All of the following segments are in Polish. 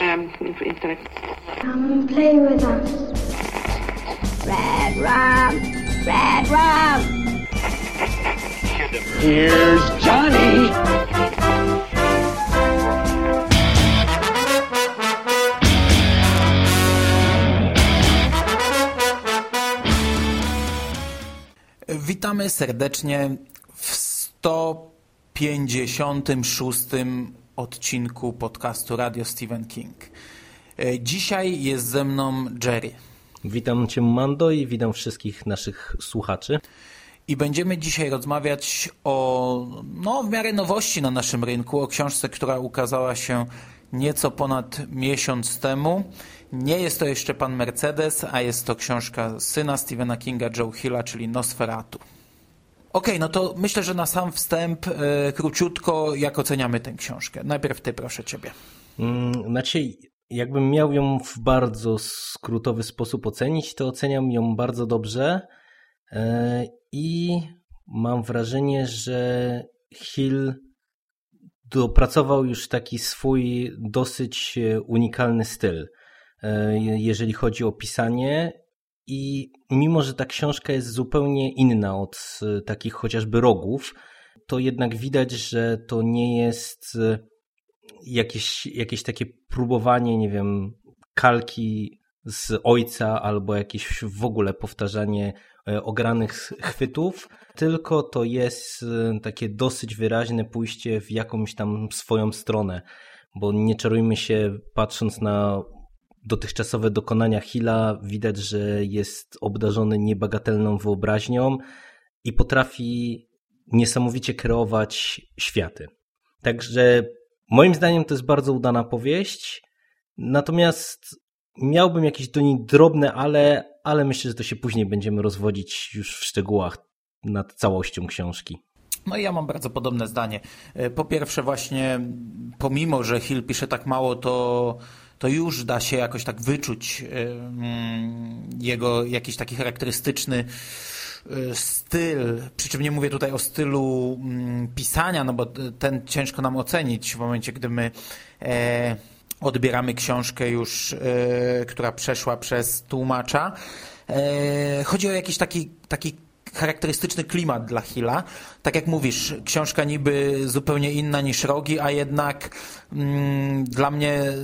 um, intellect. Come and play with us. Red rum! Red rum! Here's Johnny. Witamy serdecznie w 156 odcinku podcastu Radio Stephen King. E, Dzisiaj jest ze mną Jerry Witam Cię Mando i witam wszystkich naszych słuchaczy. i będziemy dzisiaj rozmawiać o no, w miarę nowości na naszym rynku, o książce, która ukazała się nieco ponad miesiąc temu. Nie jest to jeszcze Pan Mercedes, a jest to książka syna Stephena Kinga, Joe Hilla, czyli Nosferatu. Okej, no to myślę, że na sam wstęp e, króciutko, jak oceniamy tę książkę. Najpierw Ty, proszę Ciebie. Mm, Znaczy, jakbym miał ją w bardzo skrótowy sposób ocenić, to oceniam ją bardzo dobrze e, i mam wrażenie, że Hill dopracował już taki swój dosyć e, unikalny styl, je- jeżeli chodzi o pisanie. I mimo, że ta książka jest zupełnie inna od e, takich chociażby rogów, to jednak widać, że to nie jest e, jakieś, jakieś takie próbowanie, nie wiem, kalki z ojca albo jakieś w ogóle powtarzanie e, ogranych chwytów, tylko to jest takie dosyć wyraźne pójście w jakąś tam swoją stronę, bo nie czarujmy się patrząc na dotychczasowe dokonania Hilla, widać, że jest obdarzony niebagatelną wyobraźnią i potrafi niesamowicie kreować światy. Także moim zdaniem to jest bardzo udana powieść. Natomiast miałbym jakieś do niej drobne, ale, ale myślę, że to się później będziemy rozwodzić już w szczegółach nad całością książki. No i ja mam bardzo podobne zdanie. E, Po pierwsze właśnie, pomimo, że Hill pisze tak mało, to, to już da się jakoś tak wyczuć e, mm, jego jakiś taki charakterystyczny e, styl, przy czym nie mówię tutaj o stylu mm, pisania, no bo ten ciężko nam ocenić w momencie, gdy my e, odbieramy książkę już, e, która przeszła przez tłumacza. E, chodzi o jakiś taki, taki charakterystyczny klimat dla Hilla. Tak jak mówisz, książka niby zupełnie inna niż Rogi, a jednak mm, dla mnie e,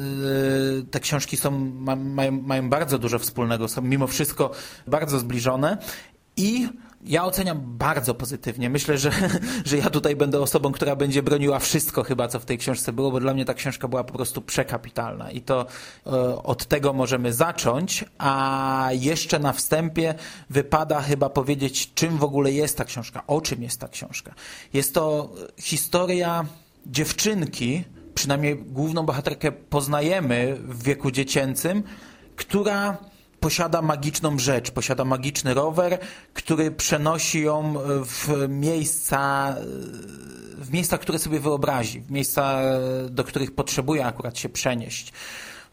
te książki są, ma, mają, mają bardzo dużo wspólnego, są mimo wszystko bardzo zbliżone i ja oceniam bardzo pozytywnie. Myślę, że, że ja tutaj będę osobą, która będzie broniła wszystko chyba, co w tej książce było, bo dla mnie ta książka była po prostu przekapitalna i to e, od tego możemy zacząć, a jeszcze na wstępie wypada chyba powiedzieć, czym w ogóle jest ta książka, o czym jest ta książka. Jest to historia dziewczynki, przynajmniej główną bohaterkę poznajemy w wieku dziecięcym, która posiada magiczną rzecz, posiada magiczny rower, który przenosi ją w miejsca, w miejsca, które sobie wyobrazi, w miejsca, do których potrzebuje akurat się przenieść.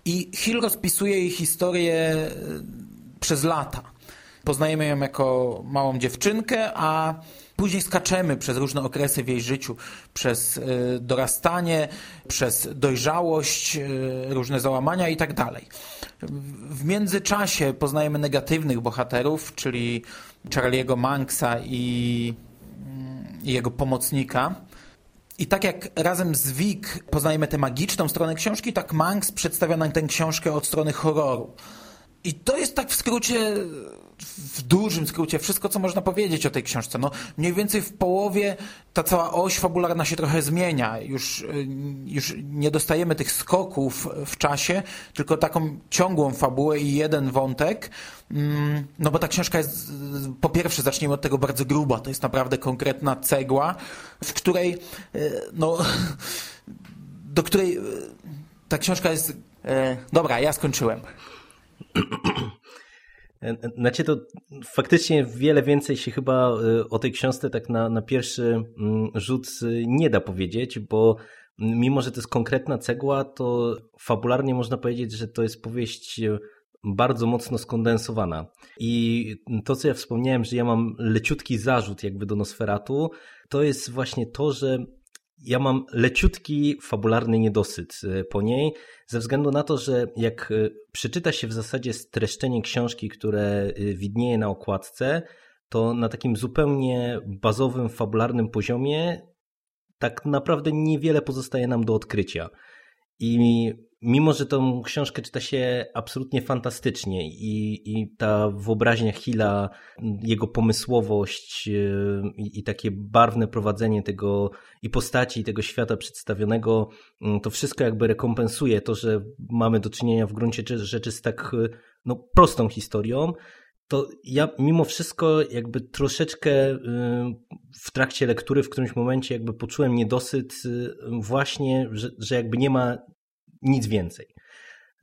I Hill rozpisuje jej historię e, przez lata. Poznajemy ją jako małą dziewczynkę, a później skaczemy przez różne okresy w jej życiu, przez e, dorastanie, przez dojrzałość, e, różne załamania i tak dalej. W międzyczasie poznajemy negatywnych bohaterów, czyli Charlie'ego Manksa i, i jego pomocnika. I tak jak razem z Vic poznajemy tę magiczną stronę książki, tak Manx przedstawia nam tę książkę od strony horroru. I to jest tak w skrócie, w dużym skrócie, wszystko, co można powiedzieć o tej książce. No, mniej więcej w połowie ta cała oś fabularna się trochę zmienia. Już, y, już nie dostajemy tych skoków w czasie, tylko taką ciągłą fabułę i jeden wątek. Mm, No bo ta książka jest, po pierwsze, zacznijmy od tego bardzo gruba. To jest naprawdę konkretna cegła, w której, y, no, do której y, ta książka jest... Dobra, ja skończyłem. Znaczy to faktycznie wiele więcej się chyba y, o tej książce tak na, na pierwszy mm, rzut y, nie da powiedzieć, bo mimo, że to jest konkretna cegła, to fabularnie można powiedzieć, że to jest powieść y, bardzo mocno skondensowana. I to, co ja wspomniałem, że ja mam leciutki zarzut jakby do Nosferatu, to jest właśnie to, że ja mam leciutki, fabularny niedosyt e, po niej, ze względu na to, że jak e, przeczyta się w zasadzie streszczenie książki, które e, widnieje na okładce, to na takim zupełnie bazowym, fabularnym poziomie tak naprawdę niewiele pozostaje nam do odkrycia. I mimo, że tą książkę czyta się absolutnie fantastycznie i, i ta wyobraźnia Hilla, jego pomysłowość e, i, i, takie barwne prowadzenie tego i postaci, i tego świata przedstawionego, mm, to wszystko jakby rekompensuje to, że mamy do czynienia w gruncie rzeczy z tak no, prostą historią, to ja mimo wszystko jakby troszeczkę y, w trakcie lektury w którymś momencie jakby poczułem niedosyt właśnie, że, że jakby nie ma nic więcej.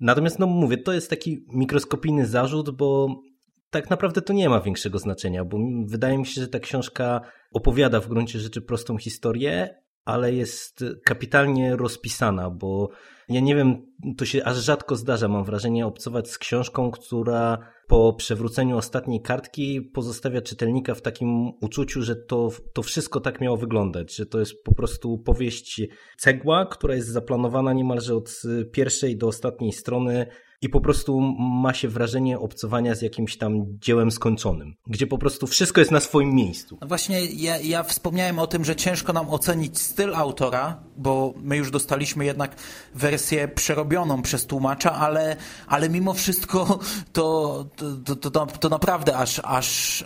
Natomiast no mówię, to jest taki mikroskopijny zarzut, bo tak naprawdę to nie ma większego znaczenia, bo wydaje mi się, że ta książka opowiada w gruncie rzeczy prostą historię, ale jest kapitalnie rozpisana, bo ja nie wiem, to się aż rzadko zdarza, mam wrażenie, obcować z książką, która po przewróceniu ostatniej kartki pozostawia czytelnika w takim uczuciu, że to, to wszystko tak miało wyglądać, że to jest po prostu powieść cegła, która jest zaplanowana niemalże od pierwszej do ostatniej strony i po prostu ma się wrażenie obcowania z jakimś tam dziełem skończonym, gdzie po prostu wszystko jest na swoim miejscu. No właśnie ja, ja wspomniałem o tym, że ciężko nam ocenić styl autora, bo my już dostaliśmy jednak wersję przerobioną przez tłumacza, ale, ale mimo wszystko to, to, to, to, to naprawdę aż, aż,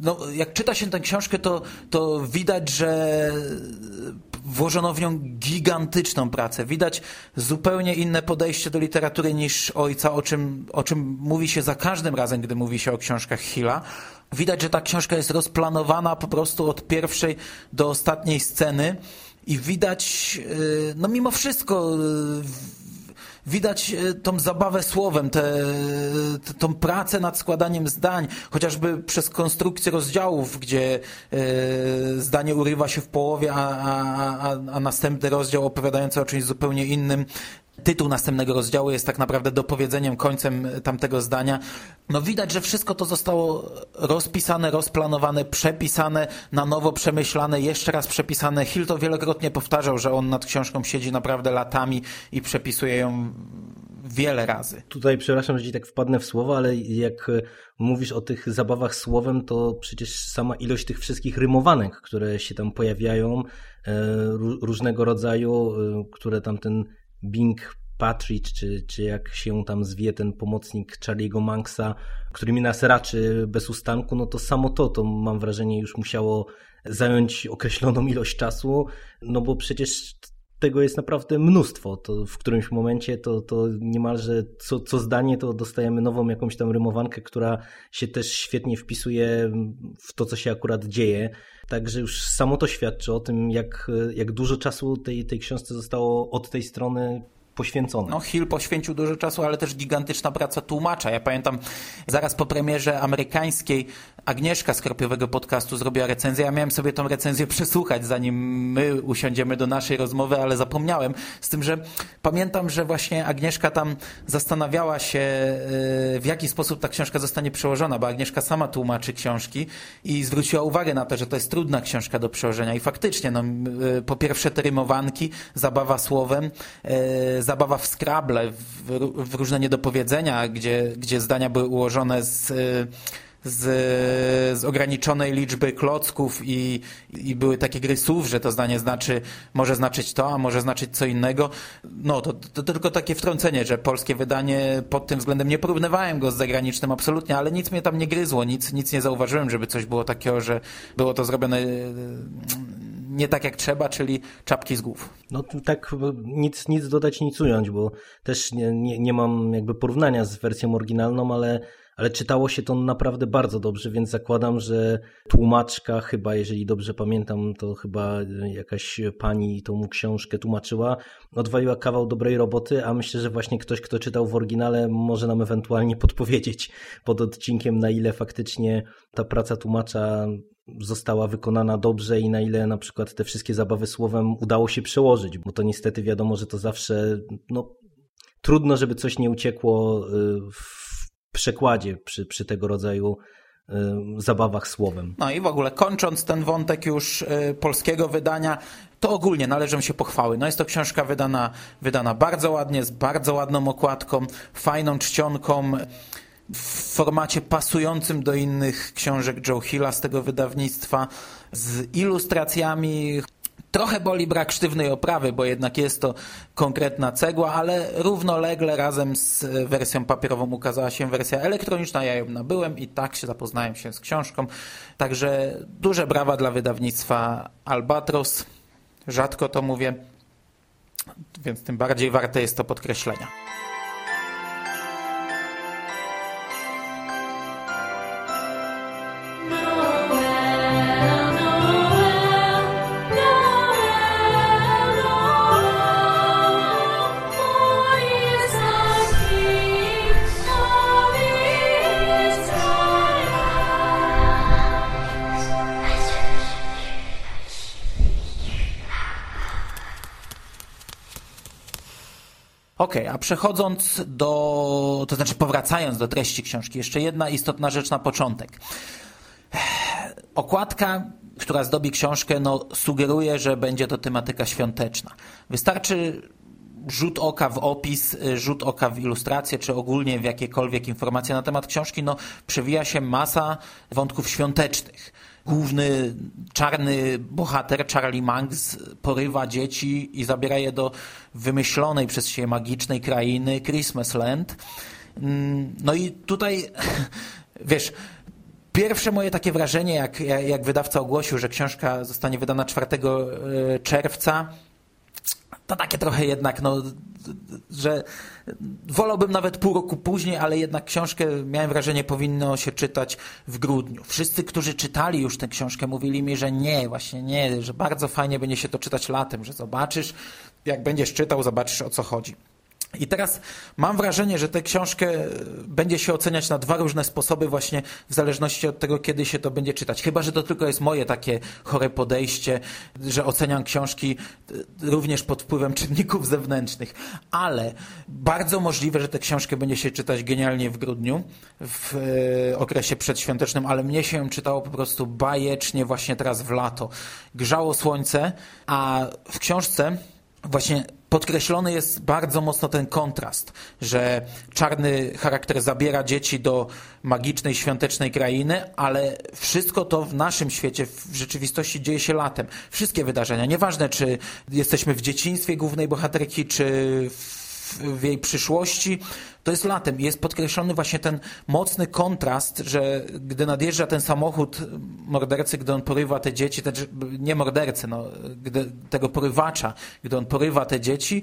no, jak czyta się tę książkę, to, to widać, że włożono w nią gigantyczną pracę. Widać zupełnie inne podejście do literatury niż ojca, o czym, o czym mówi się za każdym razem, gdy mówi się o książkach Hilla. Widać, że ta książka jest rozplanowana po prostu od pierwszej do ostatniej sceny i widać, y, no mimo wszystko, y, widać e, tą zabawę słowem, tę tą pracę nad składaniem zdań, chociażby przez konstrukcję rozdziałów, gdzie e, zdanie urywa się w połowie, a, a, a następny rozdział opowiadający o czymś zupełnie innym tytuł następnego rozdziału jest tak naprawdę dopowiedzeniem, końcem tamtego zdania. No widać, że wszystko to zostało rozpisane, rozplanowane, przepisane, na nowo przemyślane, jeszcze raz przepisane. Hill to wielokrotnie powtarzał, że on nad książką siedzi naprawdę latami i przepisuje ją wiele razy. Tutaj przepraszam, że ci tak wpadnę w słowo, ale jak mówisz o tych zabawach słowem, to przecież sama ilość tych wszystkich rymowanek, które się tam pojawiają, e, różnego rodzaju, e, które tam ten Bing Patridge, czy, czy jak się tam zwie ten pomocnik Charlie'ego Manksa, który mi nas raczy bez ustanku, no to samo to, to mam wrażenie już musiało zająć określoną ilość czasu, no bo przecież tego jest naprawdę mnóstwo. To w którymś momencie to, to niemalże co, co zdanie to dostajemy nową jakąś tam rymowankę, która się też świetnie wpisuje w to, co się akurat dzieje. Także już samo to świadczy o tym, jak, jak dużo czasu tej, tej książce zostało od tej strony poświęcone. No, Hill poświęcił dużo czasu, ale też gigantyczna praca tłumacza. Ja pamiętam zaraz po premierze amerykańskiej Agnieszka z Kropiowego Podcastu zrobiła recenzję. Ja miałem sobie tą recenzję przesłuchać, zanim my usiądziemy do naszej rozmowy, ale zapomniałem. Z tym, że pamiętam, że właśnie Agnieszka tam zastanawiała się, e, w jaki sposób ta książka zostanie przełożona, bo Agnieszka sama tłumaczy książki i zwróciła uwagę na to, że to jest trudna książka do przełożenia. I faktycznie, no, e, po pierwsze te rymowanki, zabawa słowem, e, zabawa w Scrabble, w, w różne niedopowiedzenia, gdzie, gdzie zdania były ułożone z z, z ograniczonej liczby klocków i, i były takie gry słów, że to zdanie znaczy, może znaczyć to, a może znaczyć co innego. No, to, to, tylko takie wtrącenie, że polskie wydanie pod tym względem nie porównywałem go z zagranicznym absolutnie, ale nic mnie tam nie gryzło, nic, nic nie zauważyłem, żeby coś było takiego, że było to zrobione nie tak jak trzeba, czyli czapki z głów. No tak nic, nic dodać, nic ująć, bo też nie, nie, nie mam jakby porównania z wersją oryginalną, ale ale czytało się to naprawdę bardzo dobrze, więc zakładam, że tłumaczka, chyba jeżeli dobrze pamiętam, to chyba jakaś pani tą książkę tłumaczyła, odwaliła kawał dobrej roboty, a myślę, że właśnie ktoś, kto czytał w oryginale, może nam ewentualnie podpowiedzieć pod odcinkiem, na ile faktycznie ta praca tłumacza została wykonana dobrze i na ile na przykład te wszystkie zabawy słowem udało się przełożyć, bo to niestety wiadomo, że to zawsze no, trudno, żeby coś nie uciekło y, w przekładzie przy, przy tego rodzaju zabawach słowem. No i w ogóle kończąc ten wątek już polskiego wydania, to ogólnie należą się pochwały. No jest to książka wydana, wydana bardzo ładnie, z bardzo ładną okładką, fajną czcionką, w formacie pasującym do innych książek Joe Hilla z tego wydawnictwa, z ilustracjami. Trochę boli brak sztywnej oprawy, bo jednak jest to konkretna cegła, ale równolegle razem z wersją papierową ukazała się wersja elektroniczna. Ja ją nabyłem i tak się zapoznałem się z książką. Także duże brawa dla wydawnictwa Albatros. Rzadko to mówię, więc tym bardziej warte jest to podkreślenia. Ok, a przechodząc do, to znaczy powracając do treści książki, jeszcze jedna istotna rzecz na początek. Okładka, która zdobi książkę, no, sugeruje, że będzie to tematyka świąteczna. Wystarczy rzut oka w opis, rzut oka w ilustrację, czy ogólnie w jakiekolwiek informacje na temat książki, no, przewija się masa wątków świątecznych główny czarny bohater, Charlie Manx, porywa dzieci i zabiera je do wymyślonej przez siebie magicznej krainy Christmasland. Mm, no i tutaj, wiesz, pierwsze moje takie wrażenie, jak, jak wydawca ogłosił, że książka zostanie wydana 4 e, czerwca, to takie trochę jednak, no, że wolałbym nawet pół roku później, ale jednak książkę, miałem wrażenie, powinno się czytać w grudniu. Wszyscy, którzy czytali już tę książkę, mówili mi, że nie, właśnie nie, że bardzo fajnie będzie się to czytać latem, że zobaczysz, jak będziesz czytał, zobaczysz o co chodzi. I teraz mam wrażenie, że tę książkę będzie się oceniać na dwa różne sposoby, właśnie w zależności od tego, kiedy się to będzie czytać. Chyba, że to tylko jest moje takie chore podejście, że oceniam książki e, również pod wpływem czynników zewnętrznych. Ale bardzo możliwe, że tę książkę będzie się czytać genialnie w grudniu, w e, okresie przedświątecznym, ale mnie się ją czytało po prostu bajecznie właśnie teraz w lato. Grzało słońce, a w książce właśnie podkreślony jest bardzo mocno ten kontrast, że czarny charakter zabiera dzieci do magicznej, świątecznej krainy, ale wszystko to w naszym świecie, w rzeczywistości dzieje się latem. Wszystkie wydarzenia, nieważne czy jesteśmy w dzieciństwie głównej bohaterki, czy w jej przyszłości, to jest latem i jest podkreślony właśnie ten mocny kontrast, że gdy nadjeżdża ten samochód mordercy, gdy on porywa te dzieci, znaczy nie mordercy, no, gdy, tego porywacza, gdy on porywa te dzieci,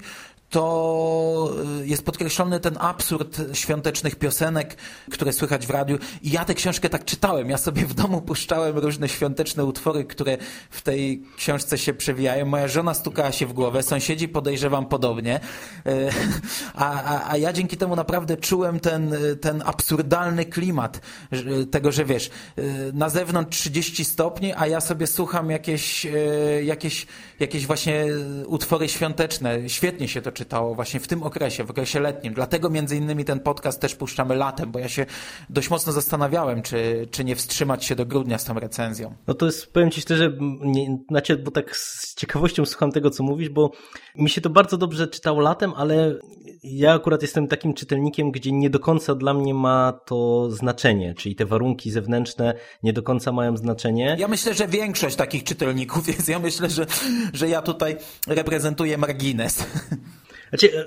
to y, jest podkreślony ten absurd świątecznych piosenek, które słychać w radiu. I ja tę książkę tak czytałem. Ja sobie w domu puszczałem różne świąteczne utwory, które w tej książce się przewijają. Moja żona stukała się w głowę, sąsiedzi podejrzewam podobnie. Y, a, a, a ja dzięki temu naprawdę czułem ten, ten absurdalny klimat tego, że wiesz, y, na zewnątrz 30 stopni, a ja sobie słucham jakieś, jakieś, jakieś właśnie utwory świąteczne. Świetnie się to czytało właśnie w tym okresie, w okresie letnim. Dlatego między innymi ten podcast też puszczamy latem, bo ja się dość mocno zastanawiałem, czy, czy nie wstrzymać się do grudnia z tą recenzją. No to jest, powiem Ci szczerze, nie, znaczy, bo tak z ciekawością słucham tego, co mówisz, bo mi się to bardzo dobrze czytało latem, ale ja akurat jestem takim czytelnikiem, gdzie nie do końca dla mnie ma to znaczenie, czyli te warunki zewnętrzne nie do końca mają znaczenie. Ja myślę, że większość takich czytelników jest. Ja myślę, że, że ja tutaj reprezentuję margines. Znaczy, e,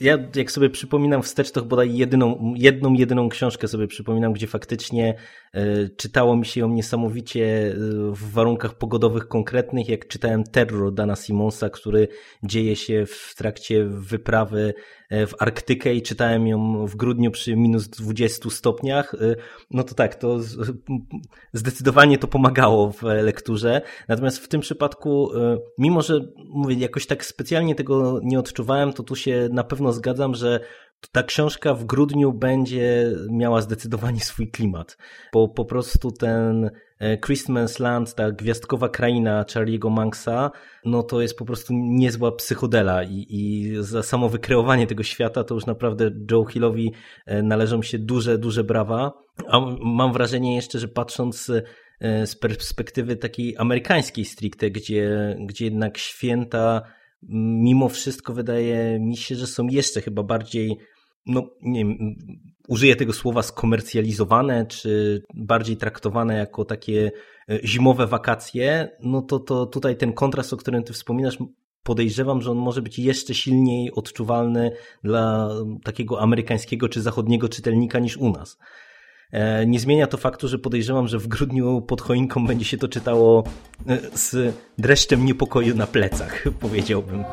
ja jak sobie przypominam wstecz, to bodaj jedyną, jedną, jedyną książkę sobie przypominam, gdzie faktycznie e, czytało mi się ją niesamowicie e, w warunkach pogodowych konkretnych, jak czytałem Terror Dana Simonsa, który dzieje się w trakcie wyprawy w Arktykę i czytałem ją w grudniu przy minus 20 stopniach, no to tak, to zdecydowanie to pomagało w lekturze. Natomiast w tym przypadku, mimo że mówię, jakoś tak specjalnie tego nie odczuwałem, to tu się na pewno zgadzam, że ta książka w grudniu będzie miała zdecydowanie swój klimat, bo po prostu ten e, Christmas Land, ta gwiazdkowa kraina Charlie'ego Manxa, no to jest po prostu niezła psychodela i, i za samo wykreowanie tego świata to już naprawdę Joe Hillowi e, należą się duże, duże brawa. A mam wrażenie jeszcze, że patrząc e, z perspektywy takiej amerykańskiej stricte, gdzie, gdzie jednak święta mimo wszystko wydaje mi się, że są jeszcze chyba bardziej no nie wiem, użyję tego słowa skomercjalizowane, czy bardziej traktowane jako takie e, zimowe wakacje, no to, to tutaj ten kontrast, o którym ty wspominasz, podejrzewam, że on może być jeszcze silniej odczuwalny dla takiego amerykańskiego czy zachodniego czytelnika niż u nas. E, nie zmienia to faktu, że podejrzewam, że w grudniu pod choinką będzie się to czytało e, z dreszczem niepokoju na plecach, powiedziałbym.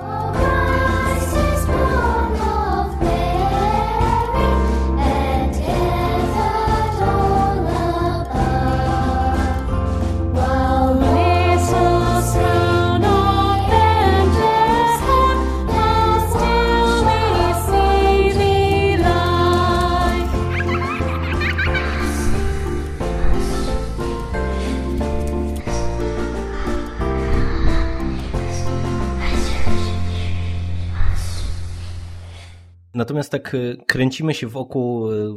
Natomiast tak e, kręcimy się wokół e,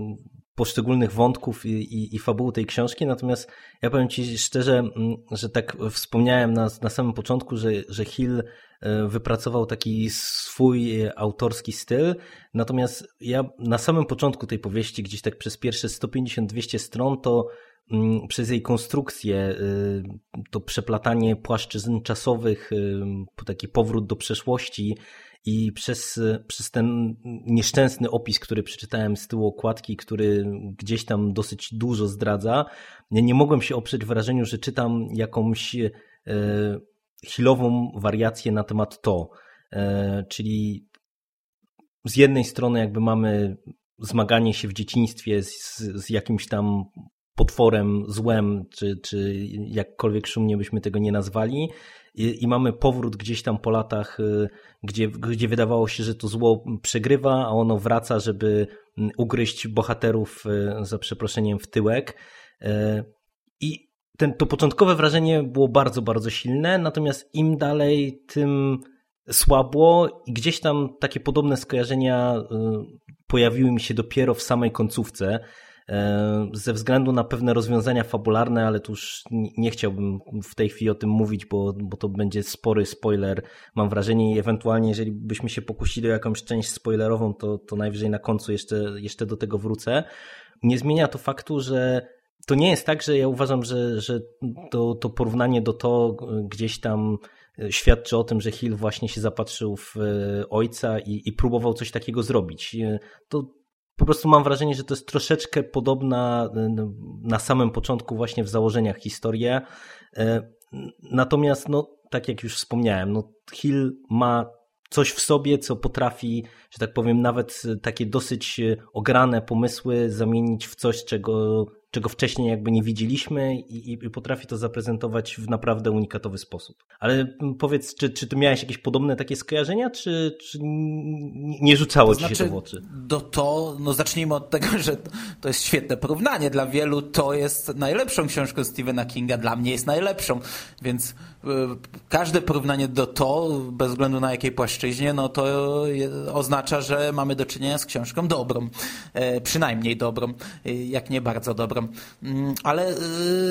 poszczególnych wątków i, i, i fabuły tej książki, natomiast ja powiem Ci szczerze, że tak wspomniałem na, na samym początku, że, że Hill e, wypracował taki swój autorski styl, natomiast ja na samym początku tej powieści, gdzieś tak przez pierwsze 150-200 stron, to przez jej konstrukcję, to przeplatanie płaszczyzn czasowych, taki powrót do przeszłości, i przez, przez ten nieszczęsny opis, który przeczytałem z tyłu okładki, który gdzieś tam dosyć dużo zdradza, nie, nie mogłem się oprzeć wrażeniu, że czytam jakąś e, chwilową wariację na temat to. E, czyli z jednej strony jakby mamy zmaganie się w dzieciństwie z, z jakimś tam potworem, złem, czy, czy jakkolwiek szumnie byśmy tego nie nazwali, i, i mamy powrót gdzieś tam po latach, y, gdzie, gdzie wydawało się, że to zło przegrywa, a ono wraca, żeby mm, ugryźć bohaterów y, za przeproszeniem w tyłek. Y, I ten, to początkowe wrażenie było bardzo, bardzo silne, natomiast im dalej, tym słabło i gdzieś tam takie podobne skojarzenia pojawiły mi się dopiero w samej końcówce. E, ze względu na pewne rozwiązania fabularne, ale tu już nie chciałbym w tej chwili o tym mówić, bo, bo to będzie spory spoiler, mam wrażenie, i ewentualnie, jeżeli byśmy się pokusili o jakąś część spoilerową, to, to najwyżej na końcu jeszcze, jeszcze do tego wrócę. Nie zmienia to faktu, że to nie jest tak, że ja uważam, że, że to, to porównanie do to gdzieś tam świadczy o tym, że Hill właśnie się zapatrzył w e, ojca i, i próbował coś takiego zrobić. To po prostu mam wrażenie, że to jest troszeczkę podobna na samym początku właśnie w założeniach historia. E, natomiast, no, tak jak już wspomniałem, no, Hill ma coś w sobie, co potrafi, że tak powiem, nawet takie dosyć ograne pomysły zamienić w coś, czego czego wcześniej jakby nie widzieliśmy i, i, potrafi to zaprezentować w naprawdę unikatowy sposób. Ale powiedz, czy, czy ty miałeś jakieś podobne takie skojarzenia, czy, czy nie rzucało to ci się znaczy, to w oczy? Do to, no zacznijmy od tego, że to jest świetne porównanie. Dla wielu to jest najlepszą książką Stephena Kinga, dla mnie jest najlepszą, więc każde porównanie do to, bez względu na jakiej płaszczyźnie, no to oznacza, że mamy do czynienia z książką dobrą. E, przynajmniej dobrą, e, jak nie bardzo dobrą. Mm, ale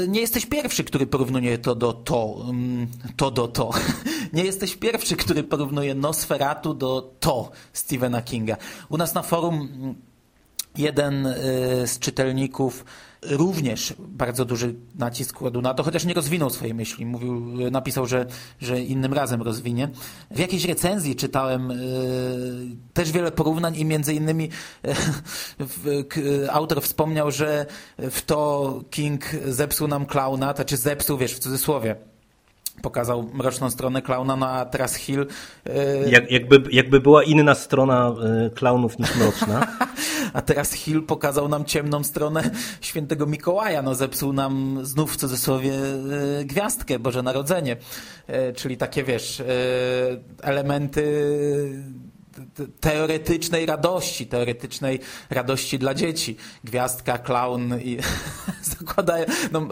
nie jesteś pierwszy, który porównuje to do to, mm, to do to. Nie jesteś pierwszy, który porównuje Nosferatu do to Stephena Kinga. U nas na forum mm, jeden y, z czytelników również bardzo duży nacisk kładł na to, chociaż nie rozwinął swojej myśli. Mówił, napisał, że, że innym razem rozwinie. W jakiejś recenzji czytałem yy, też wiele porównań i między innymi yy, autor wspomniał, że w to King zepsuł nam klauna, to znaczy zepsuł, wiesz, w cudzysłowie pokazał mroczną stronę klauna, no a teraz Hill... Yy... Jak, jakby, jakby była inna strona yy, klaunów niż mroczna. a teraz Hill pokazał nam ciemną stronę świętego Mikołaja, no zepsuł nam znów w cudzysłowie yy, gwiazdkę, Boże Narodzenie, czyli takie, wiesz, elementy teoretycznej radości, teoretycznej radości dla dzieci. Gwiazdka, klaun i zakładają... No, e,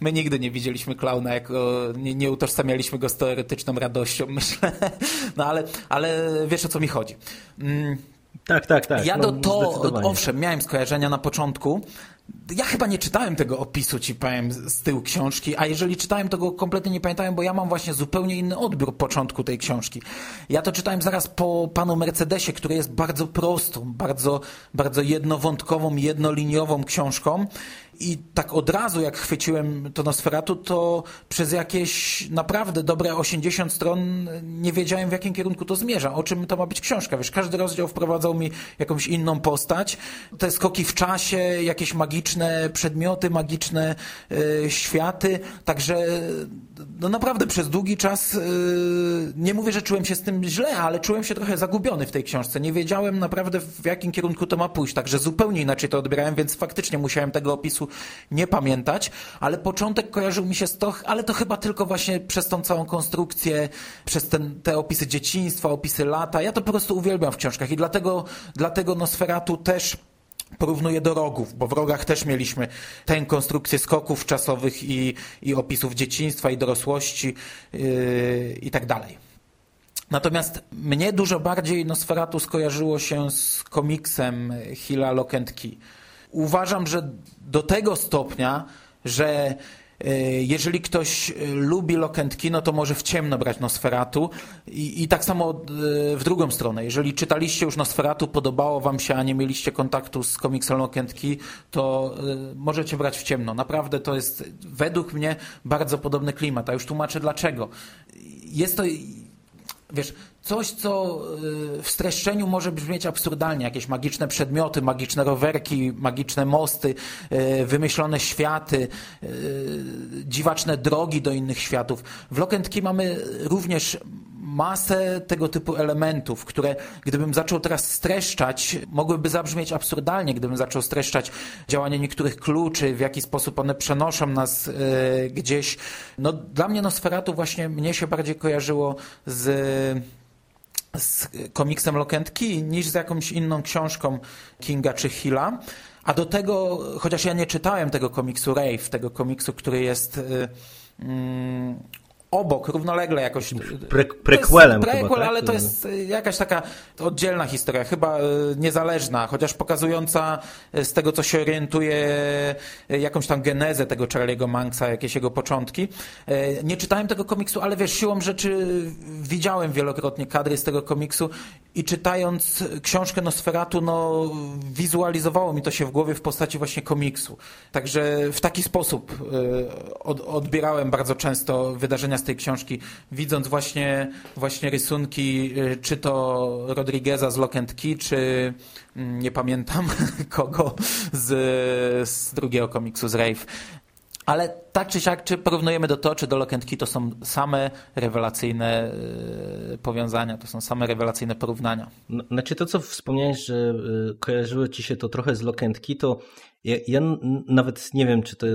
my nigdy nie widzieliśmy klauna jako... Nie, nie utożsamialiśmy go z teoretyczną radością, myślę. No ale, ale wiesz o co mi chodzi. Mm. Tak, tak, tak. Ja do no, to, owszem, miałem skojarzenia na początku, ja chyba nie czytałem tego opisu, ci powiem, z tyłu książki, a jeżeli czytałem, to go kompletnie nie pamiętałem, bo ja mam właśnie zupełnie inny odbiór początku tej książki. Ja to czytałem zaraz po panu Mercedesie, który jest bardzo prostą, bardzo, bardzo jednowątkową, jednoliniową książką i tak od razu, jak chwyciłem to Nosferatu, to przez jakieś naprawdę dobre 80 stron nie wiedziałem, w jakim kierunku to zmierza, o czym to ma być książka. Wiesz, każdy rozdział wprowadzał mi jakąś inną postać. Te skoki w czasie, jakieś magiczne przedmioty, magiczne y, światy. Także no naprawdę przez długi czas y, nie mówię, że czułem się z tym źle, ale czułem się trochę zagubiony w tej książce. Nie wiedziałem naprawdę, w jakim kierunku to ma pójść. Także zupełnie inaczej to odbierałem, więc faktycznie musiałem tego opisu nie pamiętać, ale początek kojarzył mi się z to, ale to chyba tylko właśnie przez tą całą konstrukcję, przez ten, te opisy dzieciństwa, opisy lata. Ja to po prostu uwielbiam w książkach i dlatego, dlatego Nosferatu też porównuję do rogów, bo w rogach też mieliśmy tę konstrukcję skoków czasowych i, i opisów dzieciństwa i dorosłości yy, i tak dalej. Natomiast mnie dużo bardziej Nosferatu skojarzyło się z komiksem Lock Key uważam, że do tego stopnia, że e, jeżeli ktoś e, lubi Lock Key, no to może w ciemno brać Nosferatu I, i tak samo e, w drugą stronę. Jeżeli czytaliście już Nosferatu, podobało wam się, a nie mieliście kontaktu z komiksem Lock Key, to możecie brać w ciemno. Naprawdę to jest według mnie bardzo podobny klimat, a już tłumaczę dlaczego. Jest to wiesz, coś, co y, w streszczeniu może brzmieć absurdalnie, jakieś magiczne przedmioty, magiczne rowerki, magiczne mosty, y, wymyślone światy, y, dziwaczne drogi do innych światów. W Lock Key mamy również masę tego typu elementów, które gdybym zaczął teraz streszczać, mogłyby zabrzmieć absurdalnie, gdybym zaczął streszczać działanie niektórych kluczy, w jaki sposób one przenoszą nas gdzieś. No, dla mnie Nosferatu właśnie mnie się bardziej kojarzyło z z komiksem Lock and Key niż z jakąś inną książką Kinga czy Hilla. A do tego, chociaż ja nie czytałem tego komiksu Rave, tego komiksu, który jest y, mm, obok, równolegle jakoś. Pre, prequelem prequel, chyba, tak? ale to jest y, jakaś taka oddzielna historia, chyba y, niezależna, chociaż pokazująca y, z tego, co się orientuje, jakąś tam genezę tego Charlie'ego Manxa, jakieś jego początki. Nie czytałem tego komiksu, ale wiesz, siłą rzeczy widziałem wielokrotnie kadry z tego komiksu i czytając książkę Nosferatu, no wizualizowało mi to się w głowie w postaci właśnie komiksu. Także w taki sposób odbierałem bardzo często wydarzenia z tej książki, widząc właśnie, właśnie rysunki, y, czy to Rodrigueza z Lock and Key, czy mm, nie pamiętam kogo z, z drugiego komiksu, z Rave. Ale tak czy siak, czy porównujemy do to, czy do Lock and Key, to są same rewelacyjne y, powiązania, to są same rewelacyjne porównania. No, znaczy to, co wspomniałeś, że y, kojarzyło ci się to trochę z Lock and Key, to ja, ja, nawet nie wiem, czy to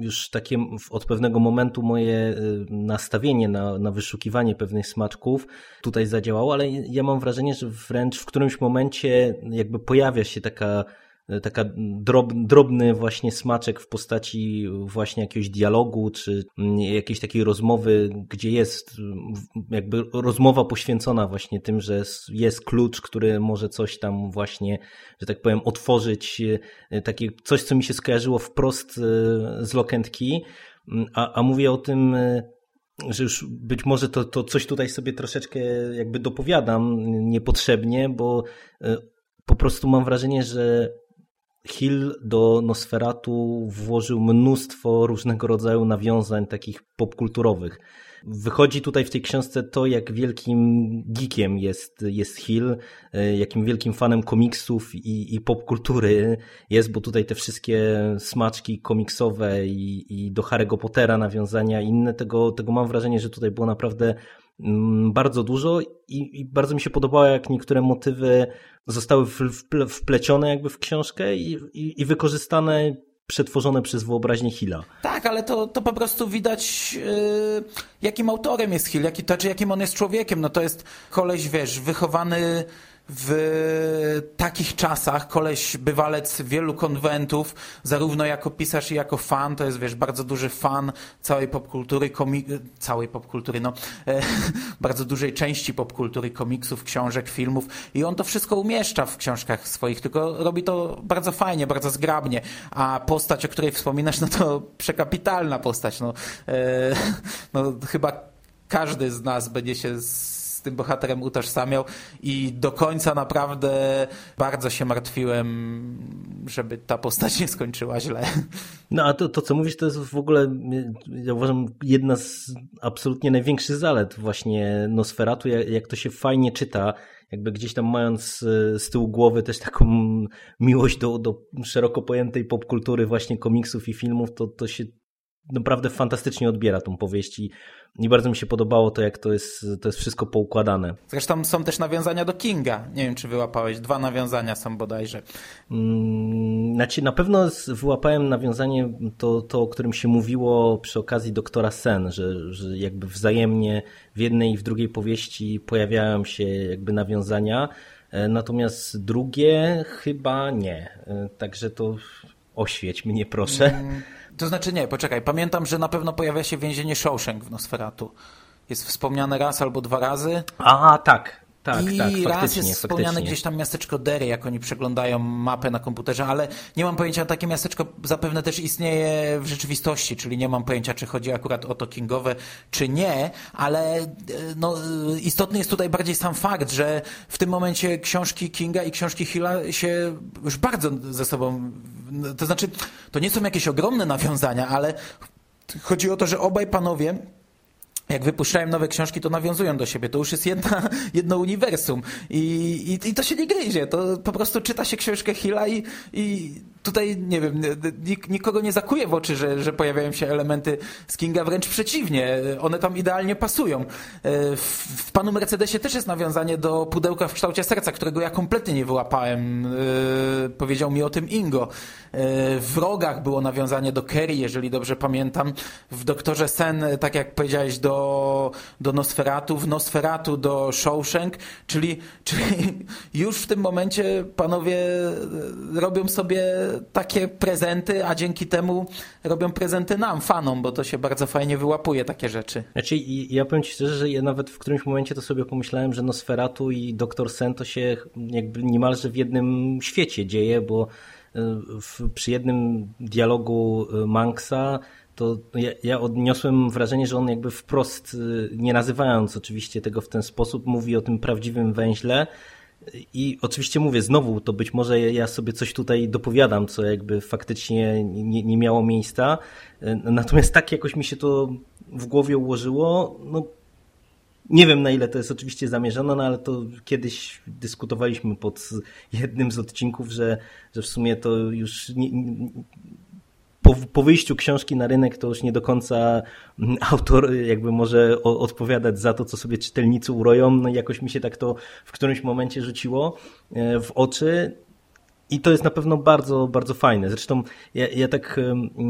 już takie od pewnego momentu moje y, nastawienie na, na wyszukiwanie pewnych smaczków tutaj zadziałało, ale ja mam wrażenie, że wręcz w którymś momencie jakby pojawia się taka E, taka drob, drobny właśnie smaczek w postaci właśnie jakiegoś dialogu, czy mm, jakiejś takiej rozmowy, gdzie jest jakby rozmowa poświęcona właśnie tym, że jest klucz, który może coś tam właśnie, że tak powiem, otworzyć, e, takie coś, co mi się skojarzyło wprost e, z Key, mm, a, a mówię o tym że już być może to, to coś tutaj sobie troszeczkę jakby dopowiadam niepotrzebnie, bo po prostu mam wrażenie, że Hill do Nosferatu włożył mnóstwo różnego rodzaju nawiązań takich popkulturowych. Wychodzi tutaj w tej książce to, jak wielkim geekiem jest, jest Hill, e, jakim wielkim fanem komiksów i, i popkultury jest, bo tutaj te wszystkie smaczki komiksowe i, i do Harry'ego Pottera nawiązania inne, tego, tego mam wrażenie, że tutaj było naprawdę bardzo dużo i, i bardzo mi się podobało, jak niektóre motywy zostały wplecione jakby w książkę i, i, i wykorzystane przetworzone przez wyobraźnię Hilla. Tak, ale to, to po prostu widać, yy, jakim autorem jest Hill, jaki, to, czy jakim on jest człowiekiem. No to jest koleś, wiesz, wychowany w takich czasach, koleś bywalec wielu konwentów, zarówno jako pisarz i jako fan, to jest wiesz, bardzo duży fan całej popkultury, komi całej popkultury, no, e, bardzo dużej części popkultury, komiksów, książek, filmów. I on to wszystko umieszcza w książkach swoich, tylko robi to bardzo fajnie, bardzo zgrabnie, a postać, o której wspominasz, no to przekapitalna postać, no, e, no chyba każdy z nas będzie się z tym bohaterem utożsamiał i do końca naprawdę bardzo się martwiłem, żeby ta postać nie skończyła źle. No a to, to co mówisz, to jest w ogóle, ja uważam, jedna z absolutnie największych zalet właśnie Nosferatu, jak, jak to się fajnie czyta, jakby gdzieś tam mając e, z tyłu głowy też taką miłość do, do szeroko pojętej popkultury właśnie komiksów i filmów, to, to się naprawdę fantastycznie odbiera tą powieść i, i bardzo mi się podobało to, jak to jest, to jest wszystko poukładane. Zresztą są też nawiązania do Kinga. Nie wiem, czy wyłapałeś. Dwa nawiązania są bodajże. Mm, znaczy, na pewno wyłapałem nawiązanie to, to, o którym się mówiło przy okazji doktora Sen, że, że jakby wzajemnie w jednej i w drugiej powieści pojawiają się jakby nawiązania, e, natomiast drugie chyba nie. E, także to oświeć mnie proszę. Mm. To znaczy nie, poczekaj. Pamiętam, że na pewno pojawia się więzienie Shawshank w Nosferatu. Jest wspomniane raz albo dwa razy. A, tak. Tak, I tak, raz jest wspomniane gdzieś tam miasteczko Derry, jak oni przeglądają mapę na komputerze, ale nie mam pojęcia, takie miasteczko zapewne też istnieje w rzeczywistości, czyli nie mam pojęcia, czy chodzi akurat o to kingowe, czy nie, ale e, no, istotny jest tutaj bardziej sam fakt, że w tym momencie książki Kinga i książki Hilla się już bardzo ze sobą, to znaczy, to nie są jakieś ogromne nawiązania, ale chodzi o to, że obaj panowie jak wypuszczają nowe książki, to nawiązują do siebie. To już jest jedna, jedno uniwersum. I, i, I to się nie gryzie. To po prostu czyta się książkę Hilla i, i tutaj, nie wiem, nikogo nie zakuje w oczy, że, że pojawiają się elementy z Kinga, wręcz przeciwnie. One tam idealnie pasują. E, w, w Panu Mercedesie też jest nawiązanie do pudełka w kształcie serca, którego ja kompletnie nie wyłapałem. E, powiedział mi o tym Ingo. E, w Rogach było nawiązanie do Kerry, jeżeli dobrze pamiętam. W Doktorze Sen, tak jak powiedziałeś, do, do Nosferatu, w Nosferatu do Shawshank, czyli, czyli już w tym momencie panowie robią sobie takie prezenty, a dzięki temu robią prezenty nam, fanom, bo to się bardzo fajnie wyłapuje takie rzeczy. Znaczy, ja powiem Ci szczerze, że ja nawet w którymś momencie to sobie pomyślałem, że Nosferatu i Doktor Sen to się jakby niemalże w jednym świecie dzieje, bo e, w, przy jednym dialogu e, Manksa to ja, ja, odniosłem wrażenie, że on jakby wprost, e, nie nazywając oczywiście tego w ten sposób, mówi o tym prawdziwym węźle, i oczywiście mówię, znowu to być może ja sobie coś tutaj dopowiadam, co jakby faktycznie nie, nie miało miejsca. Natomiast tak jakoś mi się to w głowie ułożyło. No, nie wiem na ile to jest oczywiście zamierzone, no ale to kiedyś dyskutowaliśmy pod jednym z odcinków, że, że w sumie to już nie, po, po wyjściu książki na rynek to już nie do końca mm, autor jakby może odpowiadać za to, co sobie czytelnicy uroją. No i jakoś mi się tak to w którymś momencie rzuciło e, w oczy. I to jest na pewno bardzo, bardzo fajne. Zresztą ja, ja tak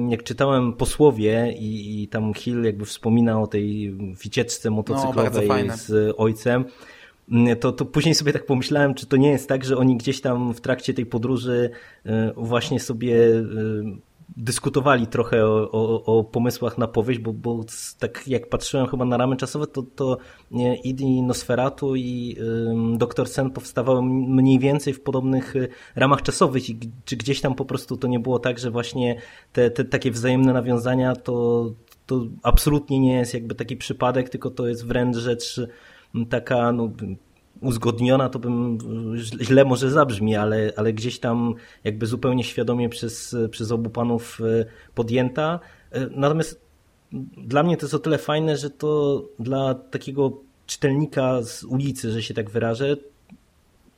jak czytałem posłowie i, i tam Hill jakby wspomina o tej wycieczce motocyklowej no, z ojcem, mm, to, to później sobie tak pomyślałem, czy to nie jest tak, że oni gdzieś tam w trakcie tej podróży e, właśnie sobie e, dyskutowali trochę o, o, o, pomysłach na powieść, bo, bo tak jak patrzyłem chyba na ramy czasowe, to, to i Nosferatu i y, Doktor Sen powstawały mniej więcej w podobnych y, ramach czasowych i czy gdzieś tam po prostu to nie było tak, że właśnie te, te takie wzajemne nawiązania to, to absolutnie nie jest jakby taki przypadek, tylko to jest wręcz rzecz taka, no, uzgodniona, to bym źle może zabrzmi, ale, ale gdzieś tam jakby zupełnie świadomie przez, przez obu panów e, podjęta. E, natomiast dla mnie to jest o tyle fajne, że to dla takiego czytelnika z ulicy, że się tak wyrażę,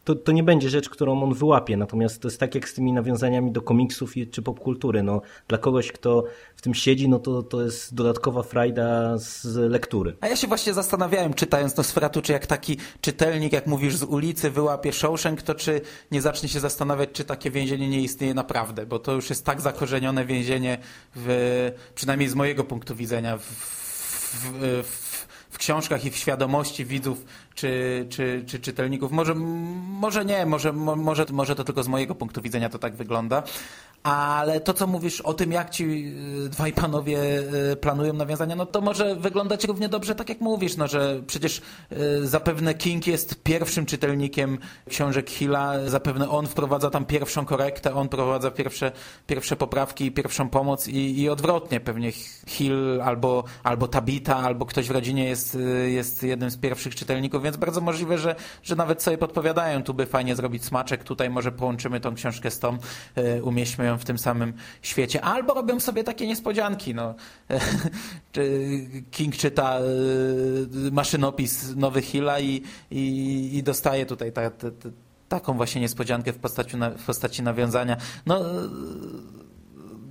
to, to nie będzie rzecz, którą on wyłapie. Natomiast to jest tak jak z tymi nawiązaniami do komiksów czy popkultury. No, dla kogoś, kto w tym siedzi, no to, to jest dodatkowa frajda z lektury. A ja się właśnie zastanawiałem, czytając Nosferatu, czy jak taki czytelnik, jak mówisz, z ulicy wyłapie Shawshank, to czy nie zacznie się zastanawiać, czy takie więzienie nie istnieje naprawdę, bo to już jest tak zakorzenione więzienie, w, przynajmniej z mojego punktu widzenia, w, w, w w książkach i w świadomości widzów czy, czy, czy czytelników. Może, może nie, może, może, może to tylko z mojego punktu widzenia to tak wygląda, ale to, co mówisz o tym, jak ci y, dwaj panowie y, planują nawiązania, no to może wyglądać równie dobrze, tak jak mówisz, no, że przecież y, zapewne King jest pierwszym czytelnikiem książek Hilla, zapewne on wprowadza tam pierwszą korektę, on prowadza pierwsze, pierwsze poprawki, pierwszą pomoc i, i odwrotnie. Pewnie Hill albo, albo Tabita, albo ktoś w rodzinie jest, jest jednym z pierwszych czytelników, więc bardzo możliwe, że, że nawet sobie podpowiadają, tu by fajnie zrobić smaczek, tutaj może połączymy tą książkę z tą, umieśćmy ją w tym samym świecie, albo robią sobie takie niespodzianki. No. King czyta y, maszynopis Nowy Hilla i, i, i dostaje tutaj ta, ta, ta, taką właśnie niespodziankę w postaci, w postaci nawiązania. No, y,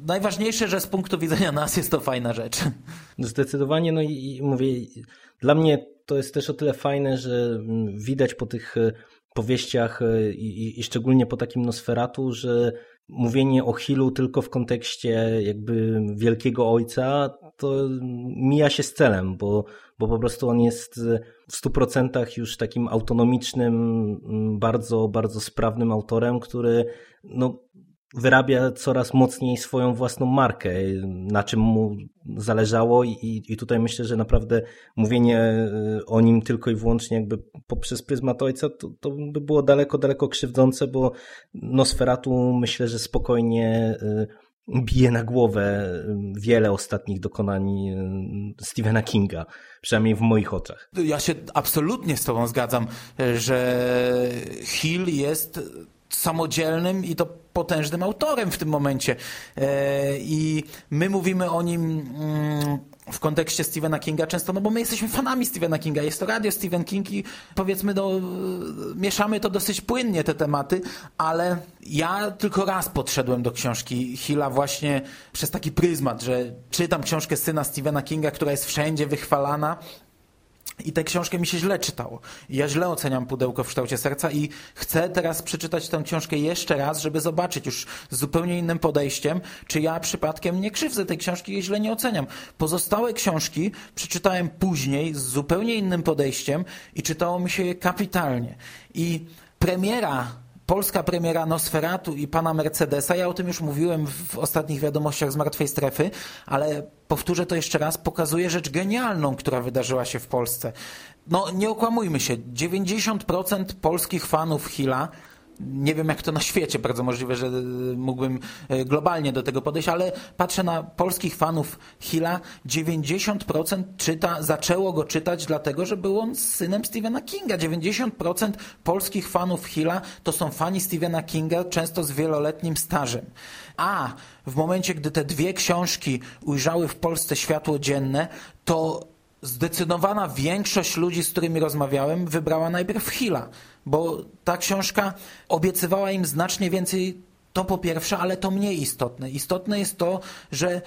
najważniejsze, że z punktu widzenia nas jest to fajna rzecz. Zdecydowanie, no i, i mówię, dla mnie to jest też o tyle fajne, że mm, widać po tych y, powieściach i, i, szczególnie po takim Nosferatu, że mówienie o Hillu tylko w kontekście jakby wielkiego ojca, to mija się z celem, bo, bo po prostu on jest w stu procentach już takim autonomicznym, bardzo, bardzo sprawnym autorem, który no, wyrabia coraz mocniej swoją własną markę, na czym mu zależało i, i tutaj myślę, że naprawdę mówienie y, o nim tylko i wyłącznie jakby poprzez pryzmat ojca to, to by było daleko, daleko krzywdzące, bo Nosferatu myślę, że spokojnie y, bije na głowę y, wiele ostatnich dokonań Stephena Kinga, przynajmniej w moich oczach. Ja się absolutnie z tobą zgadzam, że Hill jest samodzielnym i to potężnym autorem w tym momencie. E, I my mówimy o nim mm, w kontekście Stephena Kinga często, no bo my jesteśmy fanami Stephena Kinga, jest to radio Stephen King i powiedzmy, no, mieszamy to dosyć płynnie te tematy, ale ja tylko raz podszedłem do książki Hilla właśnie przez taki pryzmat, że czytam książkę syna Stephena Kinga, która jest wszędzie wychwalana, i tę książkę mi się źle czytało. Ja źle oceniam pudełko w kształcie serca i chcę teraz przeczytać tę książkę jeszcze raz, żeby zobaczyć już z zupełnie innym podejściem, czy ja przypadkiem nie krzywdzę tej książki i źle nie oceniam. Pozostałe książki przeczytałem później z zupełnie innym podejściem i czytało mi się je kapitalnie. I premiera polska premiera Nosferatu i pana Mercedesa, ja o tym już mówiłem w ostatnich wiadomościach z Martwej Strefy, ale powtórzę to jeszcze raz, pokazuje rzecz genialną, która wydarzyła się w Polsce. No nie okłamujmy się, 90% polskich fanów Hilla nie wiem jak to na świecie, bardzo możliwe, że mógłbym e, globalnie do tego podejść, ale patrzę na polskich fanów Hilla, 90% czyta, zaczęło go czytać dlatego, że był on synem Stephena Kinga. 90% polskich fanów Hilla to są fani Stephena Kinga, często z wieloletnim stażem. A w momencie, gdy te dwie książki ujrzały w Polsce światło dzienne, to zdecydowana większość ludzi, z którymi rozmawiałem, wybrała najpierw Hilla, bo ta książka obiecywała im znacznie więcej to po pierwsze, ale to mniej istotne. Istotne jest to, że e,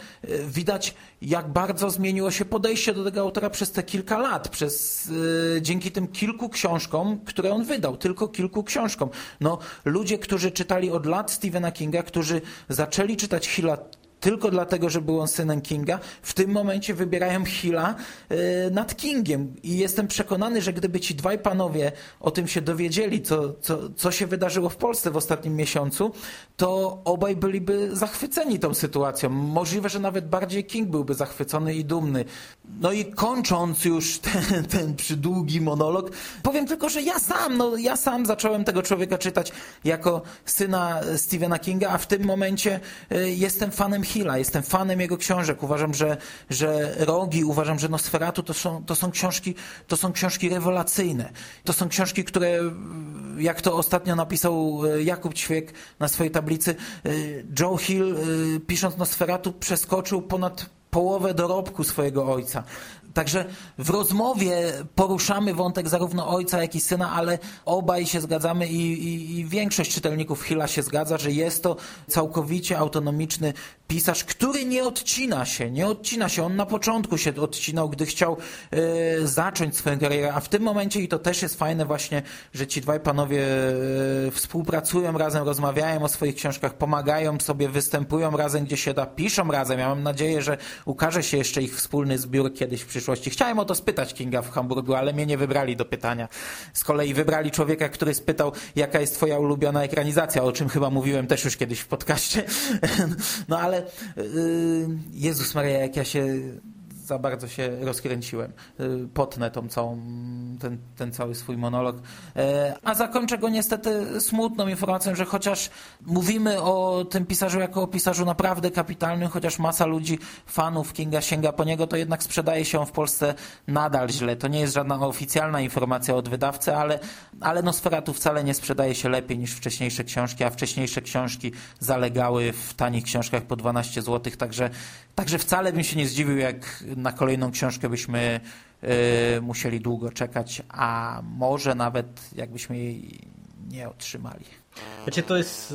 widać, jak bardzo zmieniło się podejście do tego autora przez te kilka lat, przez, yy, dzięki tym kilku książkom, które on wydał, tylko kilku książkom. No, ludzie, którzy czytali od lat Stephena Kinga, którzy zaczęli czytać Hilla tylko dlatego, że był on synem Kinga, w tym momencie wybierają Hilla yy, nad Kingiem. I jestem przekonany, że gdyby ci dwaj panowie o tym się dowiedzieli, co, co, co się wydarzyło w Polsce w ostatnim miesiącu, to obaj byliby zachwyceni tą sytuacją. Możliwe, że nawet bardziej King byłby zachwycony i dumny. No i kończąc już ten, ten przydługi monolog, powiem tylko, że ja sam, no ja sam zacząłem tego człowieka czytać jako syna Stephena Kinga, a w tym momencie yy, jestem fanem Hilla, jestem fanem jego książek. Uważam, że, że Rogi, uważam, że Nosferatu to są, to są książki, to są książki rewelacyjne. To są książki, które, jak to ostatnio napisał e, Jakub Ćwiek na swojej tablicy, e, Joe Hill, e, pisząc Nosferatu, przeskoczył ponad połowę dorobku swojego ojca. Także w rozmowie poruszamy wątek zarówno ojca, jak i syna, ale obaj się zgadzamy i, i, i większość czytelników Hilla się zgadza, że jest to całkowicie autonomiczny pisarz, który nie odcina się, nie odcina się. On na początku się odcinał, gdy chciał e, zacząć swoją karierę, a w tym momencie, i to też jest fajne właśnie, że ci dwaj panowie e, współpracują razem, rozmawiają o swoich książkach, pomagają sobie, występują razem, gdzie się da, piszą razem. Ja mam nadzieję, że ukaże się jeszcze ich wspólny zbiór kiedyś w przyszłości. Chciałem o to spytać Kinga w Hamburgu, ale mnie nie wybrali do pytania. Z kolei wybrali człowieka, który spytał, jaka jest twoja ulubiona ekranizacja, o czym chyba mówiłem też już kiedyś w podcaście. No ale yy, Jezus Maria, jak ja się za bardzo się rozkręciłem. Y, potnę tą całą, ten, ten cały swój monolog. E, a zakończę go niestety smutną informacją, że chociaż mówimy o tym pisarzu jako o pisarzu naprawdę kapitalnym, chociaż masa ludzi, fanów Kinga sięga po niego, to jednak sprzedaje się on w Polsce nadal źle. To nie jest żadna oficjalna informacja od wydawcy, ale, ale Nosferatu wcale nie sprzedaje się lepiej niż wcześniejsze książki, a wcześniejsze książki zalegały w tanich książkach po 12 zł, także, także wcale bym się nie zdziwił, jak na kolejną książkę byśmy y, musieli długo czekać, a może nawet jakbyśmy jej nie otrzymali. Wiecie, to jest,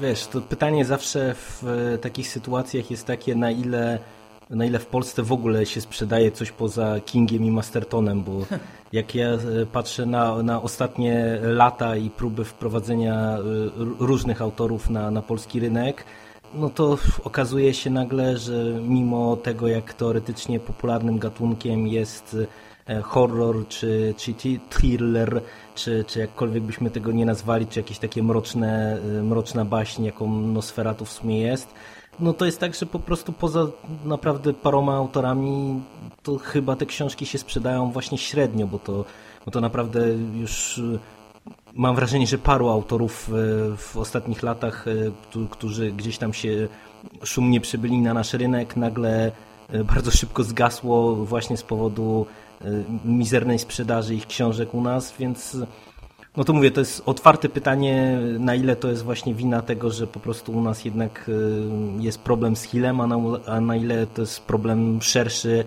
wiesz, to pytanie zawsze w takich sytuacjach jest takie, na ile, na ile w Polsce w ogóle się sprzedaje coś poza Kingiem i Mastertonem, bo jak ja e, patrzę na, na ostatnie lata i próby wprowadzenia e, różnych autorów na, na polski rynek, no to okazuje się nagle, że mimo tego, jak teoretycznie popularnym gatunkiem jest e, horror, czy, czy thriller, czy, czy jakkolwiek byśmy tego nie nazwali, czy jakieś takie mroczne, e, mroczna baśń, jaką Nosferatu w sumie jest, no to jest tak, że po prostu poza naprawdę paroma autorami, to chyba te książki się sprzedają właśnie średnio, bo to, bo to naprawdę już mam wrażenie, że paru autorów e, w ostatnich latach, e, którzy gdzieś tam się szumnie przybyli na nasz rynek, nagle e, bardzo szybko zgasło właśnie z powodu mizernej sprzedaży ich książek u nas, więc no to mówię, to jest otwarte pytanie, na ile to jest właśnie wina tego, że po prostu u nas jednak jest problem z Hillem, a na, a na ile to jest problem szerszy,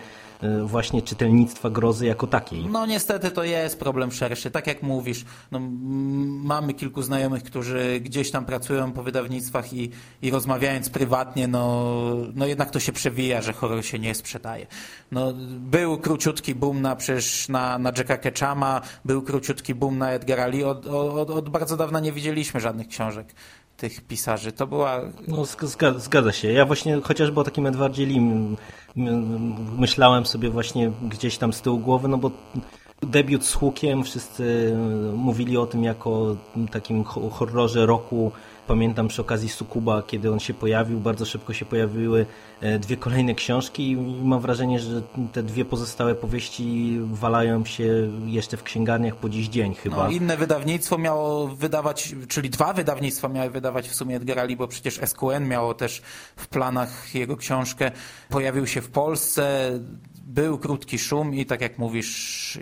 właśnie czytelnictwa grozy jako takiej. No niestety to jest problem szerszy. Tak jak mówisz, no, mamy kilku znajomych, którzy gdzieś tam pracują po wydawnictwach i, i rozmawiając prywatnie, no, no jednak to się przewija, że horror się nie sprzedaje. No, był króciutki boom na, przecież na, na Jacka Ketchama, był króciutki boom na Edgara Lee. Od, od, od bardzo dawna nie widzieliśmy żadnych książek tych pisarzy. To była... No, zgadza, zgadza się. Ja właśnie chociażby o takim Edwardzie Lim myślałem sobie właśnie gdzieś tam z tyłu głowy, no bo debiut z Hukiem, wszyscy mówili o tym jako takim horrorze roku Pamiętam przy okazji Sukuba, kiedy on się pojawił, bardzo szybko się pojawiły e, dwie kolejne książki i mam wrażenie, że te dwie pozostałe powieści walają się jeszcze w księgarniach po dziś dzień chyba. No, inne wydawnictwo miało wydawać, czyli dwa wydawnictwa miały wydawać w sumie Edgara bo przecież SQN miało też w planach jego książkę. Pojawił się w Polsce, był krótki szum i tak jak mówisz,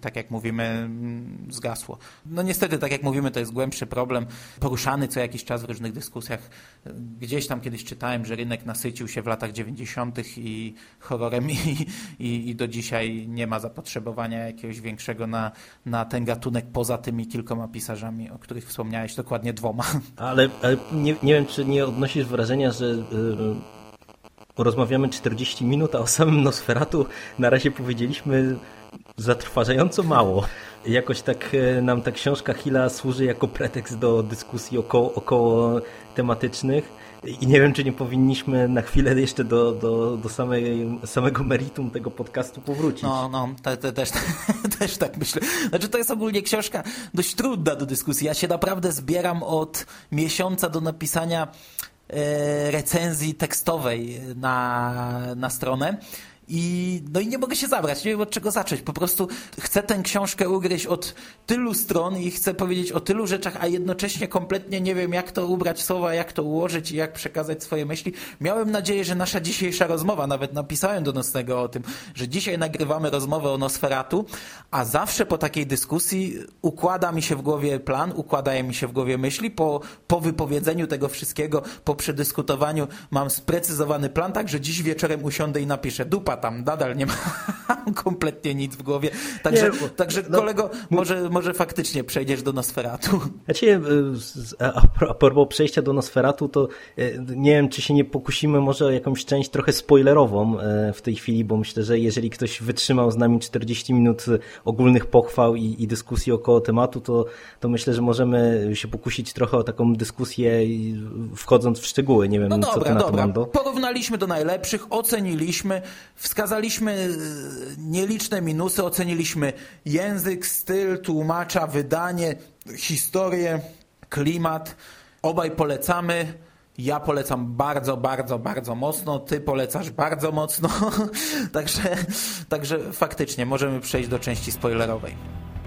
tak jak mówimy, mm, zgasło. No niestety, tak jak mówimy, to jest głębszy problem, poruszany co jakiś czas w różnych dyskusjach. Gdzieś tam kiedyś czytałem, że rynek nasycił się w latach 90. i horrorem i, i, i do dzisiaj nie ma zapotrzebowania jakiegoś większego na, na ten gatunek poza tymi kilkoma pisarzami, o których wspomniałeś, dokładnie dwoma. Ale, ale nie, nie wiem, czy nie odnosisz wrażenia, że... Yy Rozmawiamy 40 minut, a o samym Nosferatu na razie powiedzieliśmy zatrważająco mało. Jakoś tak e, nam ta książka Hila służy jako pretekst do dyskusji około, około tematycznych. I nie wiem, czy nie powinniśmy na chwilę jeszcze do, do, do samej, samego meritum tego podcastu powrócić. No, no, te, te, też, też tak myślę. Znaczy, to jest ogólnie książka dość trudna do dyskusji. Ja się naprawdę zbieram od miesiąca do napisania recenzji tekstowej na, na stronę. I, no i nie mogę się zabrać, nie wiem od czego zacząć. Po prostu chcę tę książkę ugryźć od tylu stron i chcę powiedzieć o tylu rzeczach, a jednocześnie kompletnie nie wiem, jak to ubrać słowa, jak to ułożyć i jak przekazać swoje myśli. Miałem nadzieję, że nasza dzisiejsza rozmowa, nawet napisałem do Nocnego o tym, że dzisiaj nagrywamy rozmowę o Nosferatu, a zawsze po takiej dyskusji układa mi się w głowie plan, układają mi się w głowie myśli. Po, po wypowiedzeniu tego wszystkiego, po przedyskutowaniu mam sprecyzowany plan, tak, że dziś wieczorem usiądę i napiszę dupa tam nadal nie ma kompletnie nic w głowie. Także, nie, także no, kolego, może, może faktycznie przejdziesz do Nosferatu. Znaczy, a, a propos przejścia do Nosferatu, to nie wiem, czy się nie pokusimy może o jakąś część trochę spoilerową w tej chwili, bo myślę, że jeżeli ktoś wytrzymał z nami 40 minut ogólnych pochwał i, i dyskusji około tematu, to, to myślę, że możemy się pokusić trochę o taką dyskusję wchodząc w szczegóły. Nie wiem, no co dobra, ty na dobra. to, Mando? Porównaliśmy do najlepszych, oceniliśmy, wskazaliśmy e, nieliczne minusy, oceniliśmy język, styl, tłumacza, wydanie, historię, klimat. Obaj polecamy. Ja polecam bardzo, bardzo, bardzo mocno. Ty polecasz bardzo mocno. także, także faktycznie możemy przejść do części spoilerowej.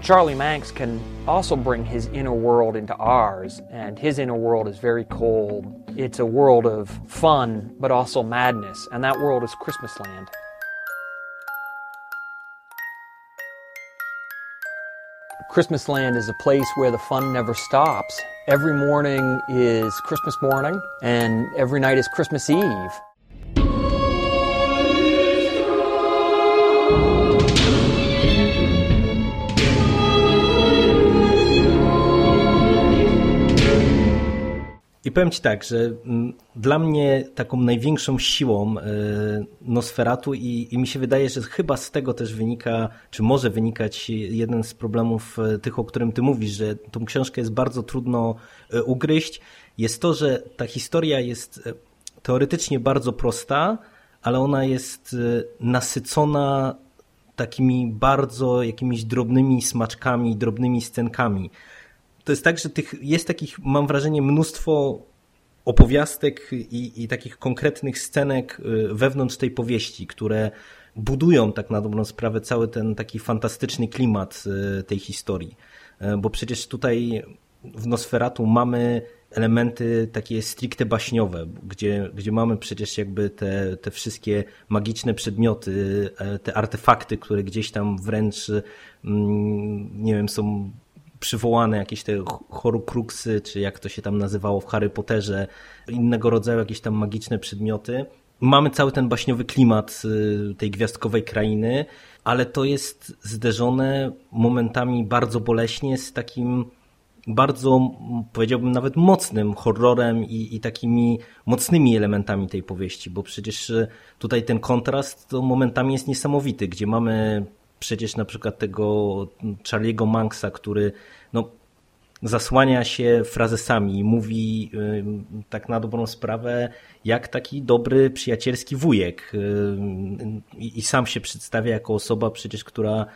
Charlie Manx can also bring his inner world into ours, and his inner world is very cold. It's a world of fun, but also madness, and that world is Christmasland. Christmasland is a place where the fun never stops. Every morning is Christmas morning, and every night is Christmas Eve. I powiem Ci tak, że mm, dla mnie taką największą siłą e, Nosferatu i, i mi się wydaje, że chyba z tego też wynika, czy może wynikać jeden z problemów e, tych, o którym Ty mówisz, że tą książkę jest bardzo trudno e, ugryźć, jest to, że ta historia jest teoretycznie bardzo prosta, ale ona jest nasycona takimi bardzo jakimiś drobnymi smaczkami, drobnymi scenkami to jest tak, że tych, jest takich, mam wrażenie, mnóstwo opowiastek i, i takich konkretnych scenek y, wewnątrz tej powieści, które budują tak na dobrą sprawę cały ten taki fantastyczny klimat y, tej historii. Y, bo przecież tutaj w Nosferatu mamy elementy takie stricte baśniowe, gdzie, gdzie mamy przecież jakby te, te wszystkie magiczne przedmioty, te artefakty, które gdzieś tam wręcz, mm, nie wiem, są przywołane jakieś te horukruksy, czy jak to się tam nazywało w Harry Potterze, innego rodzaju jakieś tam magiczne przedmioty. Mamy cały ten baśniowy klimat y, tej gwiazdkowej krainy, ale to jest zderzone momentami bardzo boleśnie z takim bardzo, powiedziałbym, nawet mocnym horrorem i, i, takimi mocnymi elementami tej powieści, bo przecież y, tutaj ten kontrast to momentami jest niesamowity, gdzie mamy przecież na przykład tego Charlie'ego Manxa, który no, zasłania się frazesami mówi tak na dobrą sprawę jak taki dobry przyjacielski wujek. I sam się przedstawia jako osoba przecież, która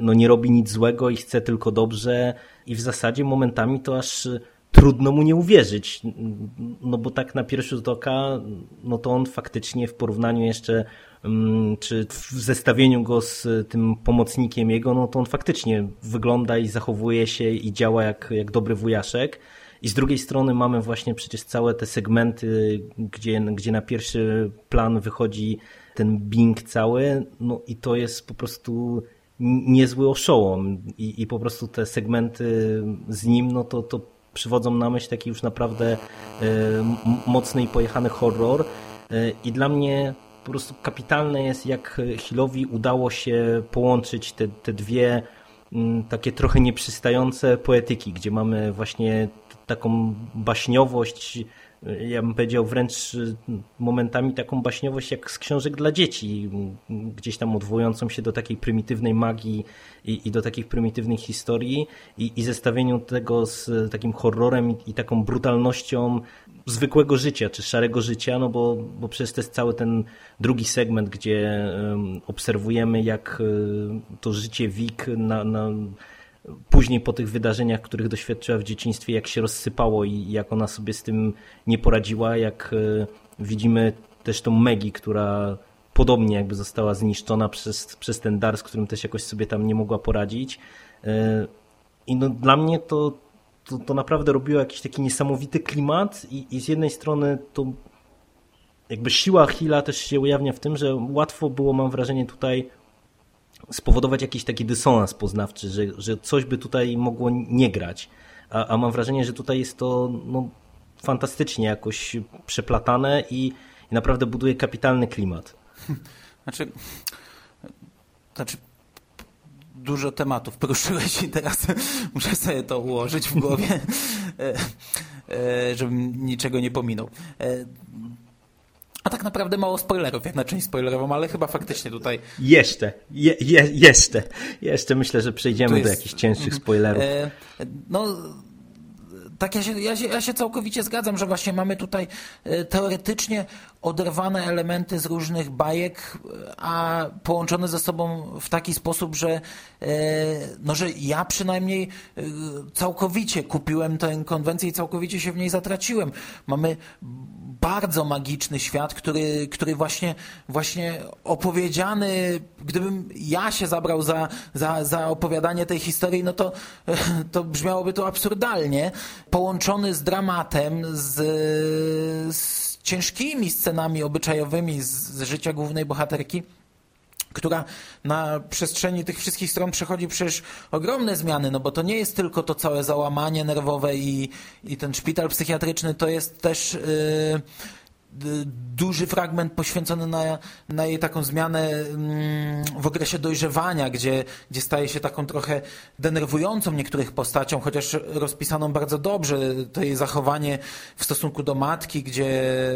no, nie robi nic złego i chce tylko dobrze. I w zasadzie momentami to aż trudno mu nie uwierzyć, no bo tak na pierwszy rzut oka, no to on faktycznie w porównaniu jeszcze czy w zestawieniu go z tym pomocnikiem jego, no to on faktycznie wygląda i zachowuje się i działa jak, jak dobry wujaszek. I z drugiej strony mamy właśnie przecież całe te segmenty, gdzie, gdzie na pierwszy plan wychodzi ten Bing cały, no i to jest po prostu niezły oszołom i, i po prostu te segmenty z nim, no to, to przywodzą na myśl taki już naprawdę y, mocny i pojechany horror y, i dla mnie po prostu kapitalne jest, jak Hillowi udało się połączyć te, te dwie mm, takie trochę nieprzystające poetyki, gdzie mamy właśnie taką baśniowość, ja bym powiedział wręcz momentami taką baśniowość jak z książek dla dzieci, gdzieś tam odwołującą się do takiej prymitywnej magii i, i do takich prymitywnych historii i, i zestawieniu tego z takim horrorem i, i taką brutalnością zwykłego życia, czy szarego życia, no bo, bo przecież to jest cały ten drugi segment, gdzie obserwujemy jak um, to życie Wik na, na, później po tych wydarzeniach, których doświadczyła w dzieciństwie, jak się rozsypało i jak ona sobie z tym nie poradziła, jak um, widzimy też tą Megi, która podobnie jakby została zniszczona przez, przez ten dar, z którym też jakoś sobie tam nie mogła poradzić. E, I no, dla mnie to, to, to naprawdę robiło jakiś taki niesamowity klimat i, i z jednej strony to jakby siła Hilla też się ujawnia w tym, że łatwo było, mam wrażenie, tutaj spowodować jakiś taki dysonans poznawczy, że, że coś by tutaj mogło nie grać. A, a mam wrażenie, że tutaj jest to no, fantastycznie jakoś przeplatane i, i naprawdę buduje kapitalny klimat. Znaczy, znaczy dużo tematów poruszyłeś i teraz muszę sobie to ułożyć w głowie, e, e, żebym niczego nie pominął. E, a tak naprawdę mało spoilerów, jak na część spoilerową, ale chyba faktycznie tutaj... Jeszcze, je, je, jeszcze, jeszcze myślę, że przejdziemy jest... do jakichś cięższych spoilerów. no tak, ja się, ja, się, ja się całkowicie zgadzam, że właśnie mamy tutaj teoretycznie oderwane elementy z różnych bajek, a połączone ze sobą w taki sposób, że, e, no, że ja przynajmniej e, całkowicie kupiłem tę konwencję i całkowicie się w niej zatraciłem. Mamy bardzo magiczny świat, który, który właśnie, właśnie opowiedziany, gdybym ja się zabrał za, za, za opowiadanie tej historii, no to, to brzmiałoby to absurdalnie. Połączony z dramatem, z, z ciężkimi scenami obyczajowymi z, z życia głównej bohaterki która na przestrzeni tych wszystkich stron przechodzi przecież ogromne zmiany, no bo to nie jest tylko to całe załamanie nerwowe i, i ten szpital psychiatryczny, to jest też... Yy, duży fragment poświęcony na, na jej taką zmianę mm, w okresie dojrzewania, gdzie, gdzie staje się taką trochę denerwującą niektórych postacią, chociaż rozpisaną bardzo dobrze. To jej zachowanie w stosunku do matki, gdzie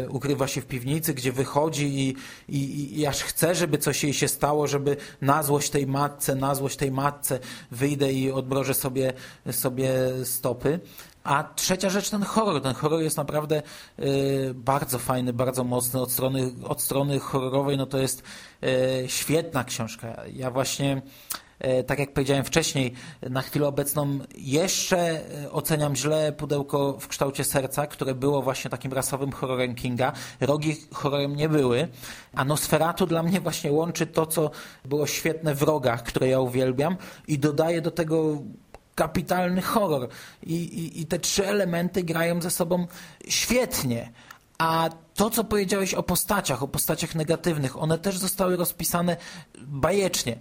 ukrywa się w piwnicy, gdzie wychodzi i, i, i aż chce, żeby coś jej się stało, żeby na złość tej matce, na złość tej matce wyjdę i odbrożę sobie, sobie stopy. A trzecia rzecz, ten horror. Ten horror jest naprawdę y, bardzo fajny, bardzo mocny. Od strony, od strony horrorowej no to jest y, świetna książka. Ja właśnie, y, tak jak powiedziałem wcześniej, na chwilę obecną jeszcze oceniam źle pudełko w kształcie serca, które było właśnie takim rasowym horrorem Kinga. Rogi horrorem nie były. A Nosferatu dla mnie właśnie łączy to, co było świetne w rogach, które ja uwielbiam i dodaje do tego kapitalny horror. I, i, I te trzy elementy grają ze sobą świetnie. A to, co powiedziałeś o postaciach, o postaciach negatywnych, one też zostały rozpisane bajecznie.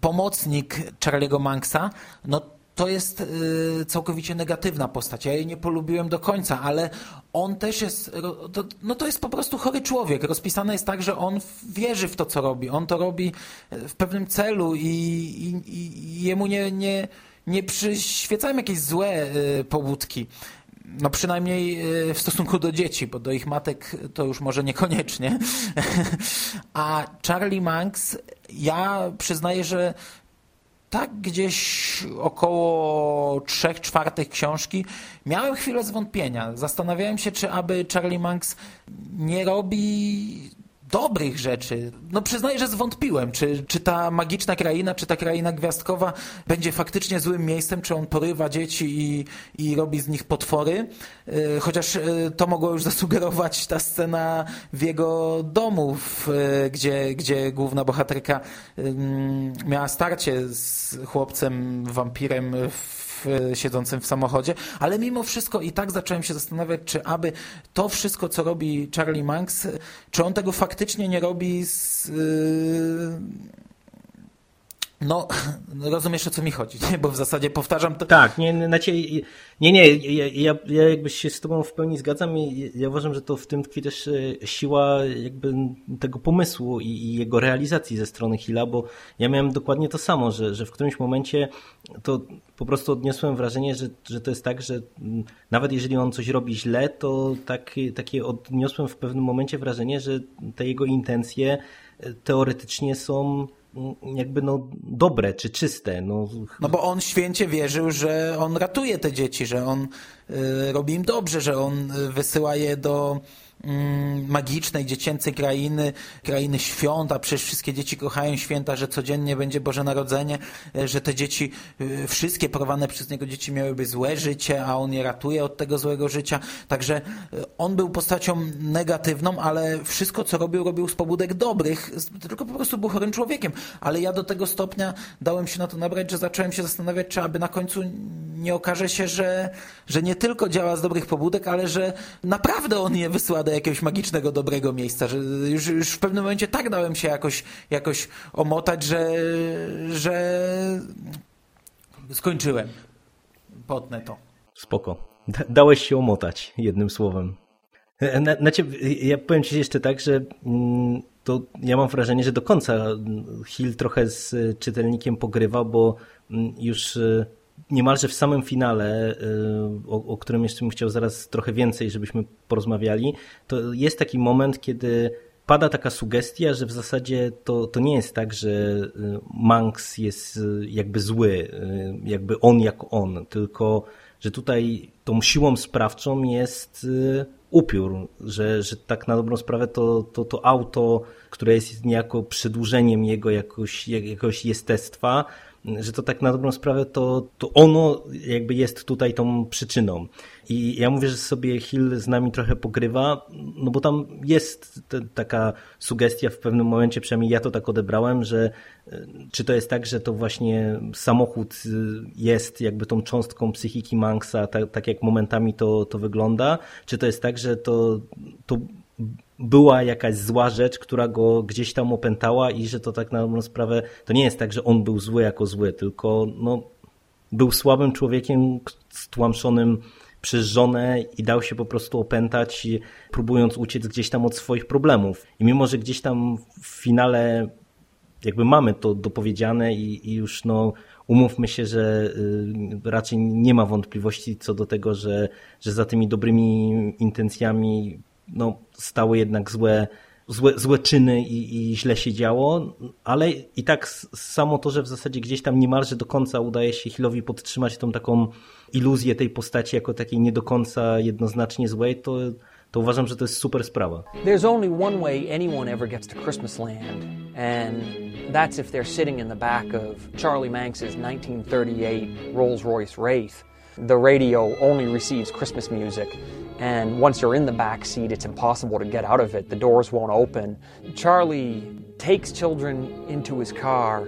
Pomocnik Charlie'ego Manxa, no to jest y, całkowicie negatywna postać. Ja jej nie polubiłem do końca, ale on też jest, to, no to jest po prostu chory człowiek. Rozpisane jest tak, że on wierzy w to, co robi. On to robi w pewnym celu i, i, i jemu nie, nie, nie przyświecają jakieś złe y, pobudki. No przynajmniej y, w stosunku do dzieci, bo do ich matek to już może niekoniecznie. A Charlie Manx, ja przyznaję, że tak gdzieś około trzech czwartych książki miałem chwilę zwątpienia. Zastanawiałem się, czy aby Charlie Manx nie robi dobrych rzeczy. No przyznaję, że zwątpiłem, czy, czy ta magiczna kraina, czy ta kraina gwiazdkowa będzie faktycznie złym miejscem, czy on porywa dzieci i, i robi z nich potwory. E, chociaż e, to mogło już zasugerować ta scena w jego domu, e, gdzie, gdzie główna bohaterka miała starcie z chłopcem, wampirem w siedzącym w samochodzie, ale mimo wszystko i tak zacząłem się zastanawiać, czy aby to wszystko, co robi Charlie Manx, czy on tego faktycznie nie robi z... Yy no, rozumiesz o co mi chodzi, nie? bo w zasadzie powtarzam to. Tak, nie, znaczy, nie, nie, ja, ja, ja jakby się z Tobą w pełni zgadzam i ja uważam, że to w tym tkwi też e, siła jakby tego pomysłu i, i jego realizacji ze strony Hilla, bo ja miałem dokładnie to samo, że, że w którymś momencie to po prostu odniosłem wrażenie, że, że to jest tak, że nawet jeżeli on coś robi źle, to tak, takie odniosłem w pewnym momencie wrażenie, że te jego intencje e, teoretycznie są jakby no dobre czy czyste. No. no bo on święcie wierzył, że on ratuje te dzieci, że on y, robi im dobrze, że on y, wysyła je do magicznej, dziecięcej krainy, krainy świąt, a przecież wszystkie dzieci kochają święta, że codziennie będzie Boże Narodzenie, e, że te dzieci, e, wszystkie porwane przez niego dzieci miałyby złe życie, a on je ratuje od tego złego życia. Także e, on był postacią negatywną, ale wszystko, co robił, robił z pobudek dobrych, tylko po prostu był chorym człowiekiem. Ale ja do tego stopnia dałem się na to nabrać, że zacząłem się zastanawiać, czy aby na końcu nie okaże się, że, że nie tylko działa z dobrych pobudek, ale że naprawdę on je wysyła do jakiegoś magicznego, dobrego miejsca, że już, już w pewnym momencie tak dałem się jakoś, jakoś omotać, że, że skończyłem. Potnę to. Spoko. Dałeś się omotać, jednym słowo. Na, na ciebie, ja powiem ci jeszcze tak, że mm, to ja mam wrażenie, że do końca Hill trochę z czytelnikiem pogrywa, bo już niemalże w samym finale, o, o którym jeszcze bym chciał zaraz trochę więcej, żebyśmy porozmawiali, to jest taki moment, kiedy pada taka sugestia, że w zasadzie to, to nie jest tak, że y, Manx jest y, jakby zły, y, jakby on jak on, tylko że tutaj tą siłą sprawczą jest upiór, że, że tak na dobrą sprawę to, to, to auto, które jest niejako przedłużeniem jego jakoś, jakiegoś jestestwa, że to tak na dobrą sprawę to, to ono jakby jest tutaj tą przyczyną. I ja mówię, że sobie Hill z nami trochę pogrywa, no bo tam jest taka sugestia w pewnym momencie, przynajmniej ja to tak odebrałem, że e, czy to jest tak, że to właśnie samochód e, jest jakby tą cząstką psychiki Manxa, tak, tak jak momentami to, to wygląda, czy to jest tak, że to, to była jakaś zła rzecz, która go gdzieś tam opętała i że to tak na dobrą sprawę, to nie jest tak, że on był zły jako zły, tylko no, był słabym człowiekiem stłamszonym przez żonę i dał się po prostu opętać, próbując uciec gdzieś tam od swoich problemów. I mimo, że gdzieś tam w finale jakby mamy to dopowiedziane i, i już no umówmy się, że y, raczej nie ma wątpliwości co do tego, że, że za tymi dobrymi intencjami no, stały jednak złe, złe, złe czyny i, i źle się działo, ale i tak samo to, że w zasadzie gdzieś tam niemalże do końca udaje się Hillowi podtrzymać tą taką iluzję tej postaci jako takiej nie do końca jednoznacznie złej, to, to uważam, że to jest super sprawa. There's only one way anyone ever gets to Christmas Land and that's if they're sitting in the back of Charlie Manx's 1938 Rolls-Royce Wraith. The radio only receives Christmas music and once you're in the back seat, it's impossible to get out of it. The doors won't open. Charlie takes children into his car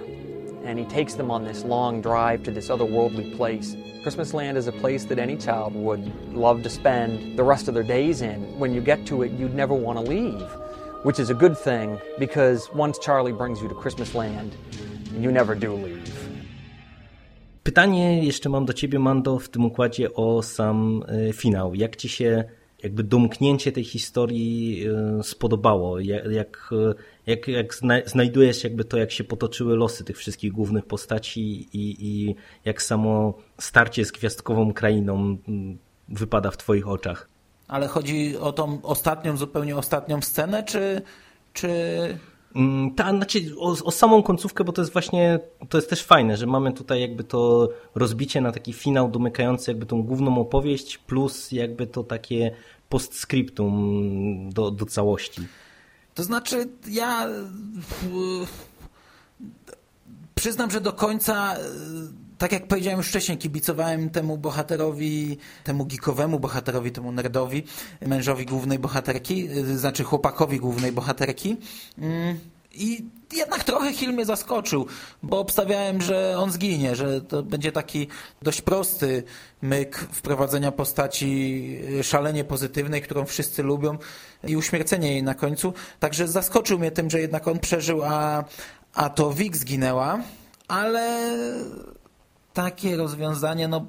and he takes them on this long drive to this otherworldly place. Christmas Land is a place that any child would love to spend the rest of their days in. When you get to it, you'd never want to leave, which is a good thing because once Charlie brings you to Christmas Land, you never do leave. Pytanie jeszcze mam do ciebie, Mando, w tym układzie o sam e, finał. Jak ci się jakby domknięcie tej historii e, spodobało? Jak, jak, jak, jak znajdujesz jakby to, jak się potoczyły losy tych wszystkich głównych postaci i, i jak samo starcie z gwiazdkową krainą wypada w twoich oczach? Ale chodzi o tą ostatnią, zupełnie ostatnią scenę, czy, czy Mm, ta, znaczy o, o, samą końcówkę, bo to jest właśnie, to jest też fajne, że mamy tutaj jakby to rozbicie na taki finał domykający jakby tą główną opowieść, plus jakby to takie postscriptum do, do całości. To znaczy, ja przyznam, że do końca tak jak powiedziałem już wcześniej, kibicowałem temu bohaterowi, temu geekowemu bohaterowi, temu nerdowi, mężowi głównej bohaterki, y, znaczy chłopakowi głównej bohaterki. Mm, I jednak trochę Hill mnie zaskoczył, bo obstawiałem, że on zginie, że to będzie taki dość prosty myk wprowadzenia postaci y, szalenie pozytywnej, którą wszyscy lubią i uśmiercenie jej na końcu. Także zaskoczył mnie tym, że jednak on przeżył, a, a to Vic zginęła, ale takie rozwiązanie, no...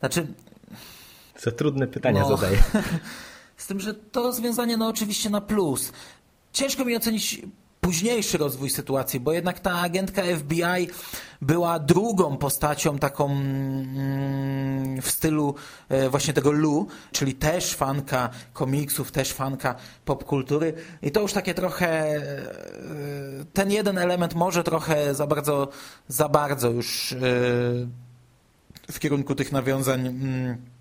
Znaczy... Za trudne pytania no, zadaję. Z tym, że to rozwiązanie, no oczywiście na plus. Ciężko mi ocenić późniejszy rozwój sytuacji, bo jednak ta agentka FBI była drugą postacią taką mm, w stylu e, właśnie tego Lu, czyli też fanka komiksów, też fanka popkultury. I to już takie trochę e, ten jeden element może trochę za bardzo za bardzo już e, w kierunku tych nawiązań mm,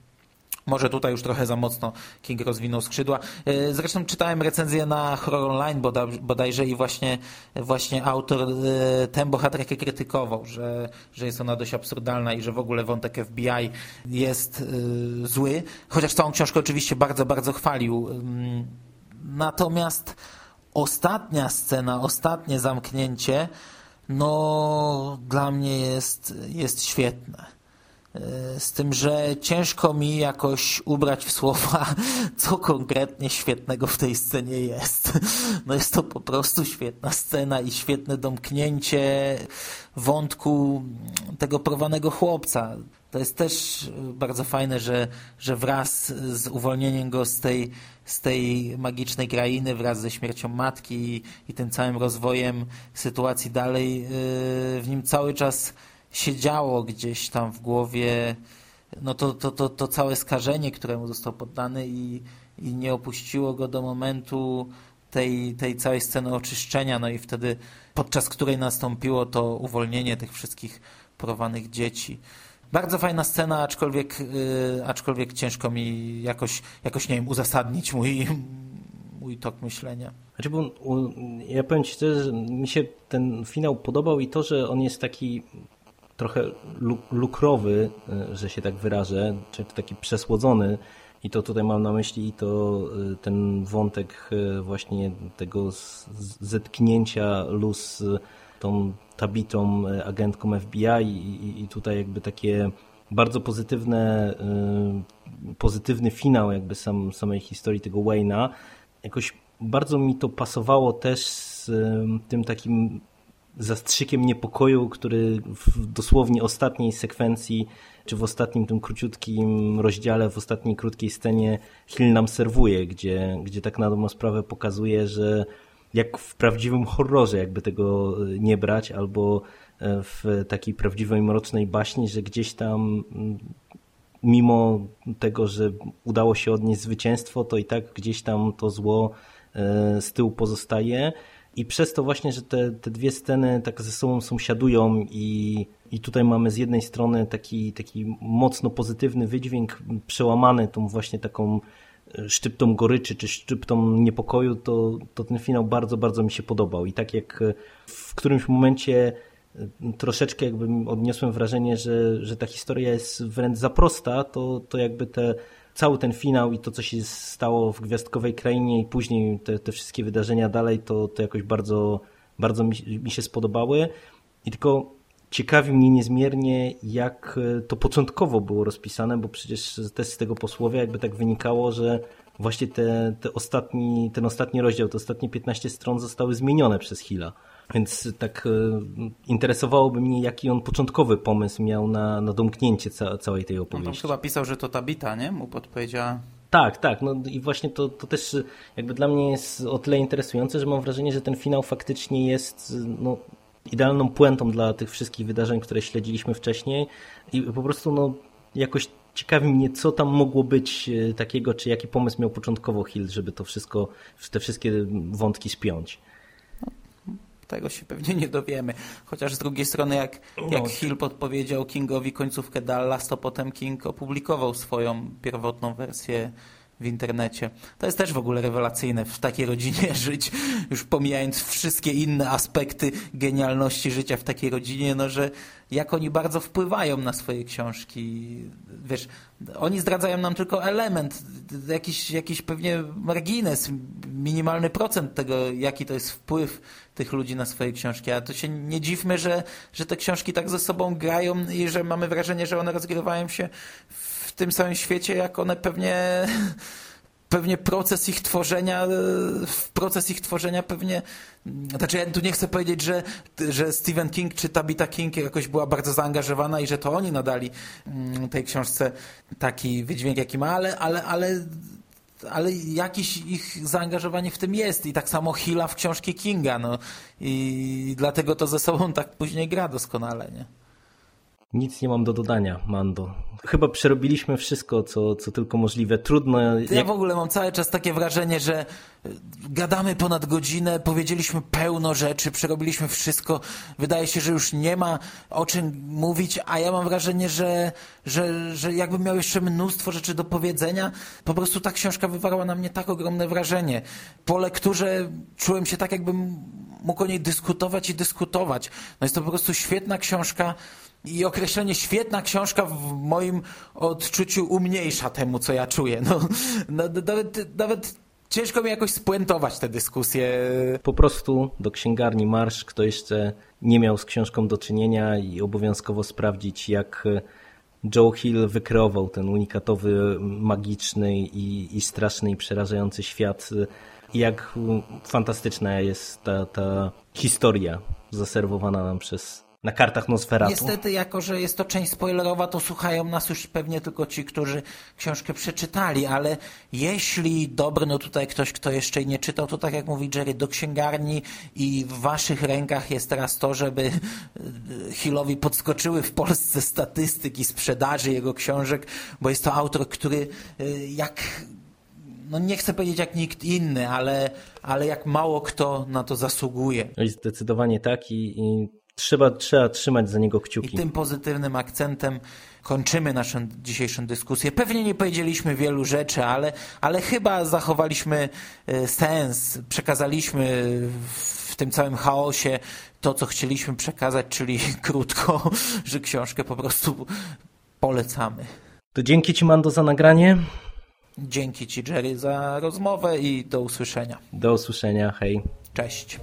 może tutaj już trochę za mocno King rozwinął skrzydła. E, zresztą czytałem recenzję na Horror Online bodajże i właśnie, właśnie autor e, tę bohaterkę krytykował, że, że jest ona dość absurdalna i że w ogóle wątek FBI jest e, zły. Chociaż całą książkę oczywiście bardzo, bardzo chwalił. Natomiast ostatnia scena, ostatnie zamknięcie no dla mnie jest, jest świetne z tym, że ciężko mi jakoś ubrać w słowa, co konkretnie świetnego w tej scenie jest. No jest to po prostu świetna scena i świetne domknięcie wątku tego porwanego chłopca. To jest też bardzo fajne, że, że wraz z uwolnieniem go z tej, z tej magicznej krainy, wraz ze śmiercią matki i, i tym całym rozwojem sytuacji dalej, yy, w nim cały czas siedziało gdzieś tam w głowie no to, to, to, to całe skażenie, któremu został poddany i, i nie opuściło go do momentu tej, tej całej sceny oczyszczenia, no i wtedy podczas której nastąpiło to uwolnienie tych wszystkich porwanych dzieci. Bardzo fajna scena, aczkolwiek, yy, aczkolwiek ciężko mi jakoś, jakoś, nie wiem, uzasadnić mój, mój tok myślenia. Znaczy, bo ja powiem Ci że mi się ten finał podobał i to, że on jest taki trochę lukrowy, e, że się tak wyrażę, czy taki przesłodzony. I to tutaj mam na myśli i to e, ten wątek e, właśnie tego zetknięcia luz z tą Tabitą, agentką FBI i, i tutaj jakby takie bardzo pozytywne, pozytywny finał jakby sam, samej historii tego Wayne'a. Jakoś bardzo mi to pasowało też z tym takim zastrzykiem niepokoju, który w dosłownie ostatniej sekwencji, czy w ostatnim tym króciutkim rozdziale, w ostatniej krótkiej scenie Hill nam serwuje, gdzie, gdzie tak na dobrą sprawę pokazuje, że jak w prawdziwym horrorze, jakby tego nie brać, albo e, w takiej prawdziwej mrocznej baśni, że gdzieś tam mimo tego, że udało się odnieść zwycięstwo, to i tak gdzieś tam to zło e, z tyłu pozostaje i przez to właśnie, że te, te dwie sceny tak ze sobą sąsiadują i, i tutaj mamy z jednej strony taki, taki mocno pozytywny wydźwięk przełamany tą właśnie taką e, szczyptą goryczy czy szczyptą niepokoju, to, to ten finał bardzo, bardzo mi się podobał. I tak jak w którymś momencie e, troszeczkę jakby odniosłem wrażenie, że, że ta historia jest wręcz za prosta, to, to jakby te cały ten finał i to, co się stało w Gwiazdkowej Krainie i później te, te wszystkie wydarzenia dalej, to, to jakoś bardzo, bardzo mi, mi się spodobały. I tylko ciekawi mnie niezmiernie, jak to początkowo było rozpisane, bo przecież też z tego posłowia jakby tak wynikało, że właśnie te, te ostatni, ten ostatni rozdział, te ostatnie 15 stron zostały zmienione przez Hilla. Więc tak e, interesowałoby mnie, jaki on początkowy pomysł miał na, na domknięcie ca całej tej opowieści. On chyba pisał, że to Tabita, nie? Mu podpowiedziała. Tak, tak. No i właśnie to, to też jakby dla mnie jest o tyle interesujące, że mam wrażenie, że ten finał faktycznie jest no, idealną puentą dla tych wszystkich wydarzeń, które śledziliśmy wcześniej i po prostu no, jakoś ciekawi mnie, co tam mogło być e, takiego, czy jaki pomysł miał początkowo Hill, żeby to wszystko, te wszystkie wątki spiąć. Tego się pewnie nie dowiemy. Chociaż z drugiej strony, jak, jak Hill podpowiedział Kingowi końcówkę Dallas, to potem King opublikował swoją pierwotną wersję w internecie. To jest też w ogóle rewelacyjne w takiej rodzinie żyć, już pomijając wszystkie inne aspekty genialności życia w takiej rodzinie, no że jak oni bardzo wpływają na swoje książki. Wiesz, oni zdradzają nam tylko element, jakiś, jakiś pewnie margines, minimalny procent tego, jaki to jest wpływ tych ludzi na swoje książki. A to się nie dziwmy, że, że te książki tak ze sobą grają i że mamy wrażenie, że one rozgrywają się w tym samym świecie, jak one pewnie pewnie proces ich tworzenia, proces ich tworzenia pewnie, znaczy ja tu nie chcę powiedzieć, że, że Stephen King czy Tabitha King jakoś była bardzo zaangażowana i że to oni nadali mm, tej książce taki wydźwięk, jaki ma, ale, ale, ale ale jakieś ich zaangażowanie w tym jest i tak samo Hilla w książki Kinga, no i dlatego to ze sobą tak później gra doskonale, nie? Nic nie mam do dodania, Mando. Chyba przerobiliśmy wszystko, co, co tylko możliwe. Trudno. Jak... Ja w ogóle mam cały czas takie wrażenie, że e, gadamy ponad godzinę, powiedzieliśmy pełno rzeczy, przerobiliśmy wszystko. Wydaje się, że już nie ma o czym mówić, a ja mam wrażenie, że, że, że jakbym miał jeszcze mnóstwo rzeczy do powiedzenia. Po prostu ta książka wywarła na mnie tak ogromne wrażenie. Po lekturze czułem się tak, jakbym mógł o niej dyskutować i dyskutować. No jest to po prostu świetna książka i określenie świetna książka w moim odczuciu umniejsza temu, co ja czuję. No, no nawet, nawet ciężko mi jakoś spuentować tę dyskusję. Po prostu do księgarni marsz, kto jeszcze nie miał z książką do czynienia i obowiązkowo sprawdzić, jak Joe Hill wykreował ten unikatowy, magiczny i, i straszny i przerażający świat. Jak fantastyczna jest ta, ta historia zaserwowana nam przez na kartach Nosferatu. Niestety, jako że jest to część spoilerowa, to słuchają nas już pewnie tylko ci, którzy książkę przeczytali, ale jeśli dobry, no tutaj ktoś, kto jeszcze nie czytał, to tak jak mówi Jerry, do księgarni i w waszych rękach jest teraz to, żeby Hillowi podskoczyły w Polsce statystyki sprzedaży jego książek, bo jest to autor, który y, jak no nie chcę powiedzieć jak nikt inny, ale, ale jak mało kto na to zasługuje. Zdecydowanie tak i, i trzeba, trzeba trzymać za niego kciuki. I tym pozytywnym akcentem kończymy naszą dzisiejszą dyskusję. Pewnie nie powiedzieliśmy wielu rzeczy, ale, ale chyba zachowaliśmy e, sens, przekazaliśmy w tym całym chaosie to, co chcieliśmy przekazać, czyli krótko, że książkę po prostu polecamy. To dzięki Ci, Mando, za nagranie. Dzięki Ci, Jerry, za rozmowę i do usłyszenia. Do usłyszenia. Hej. Cześć.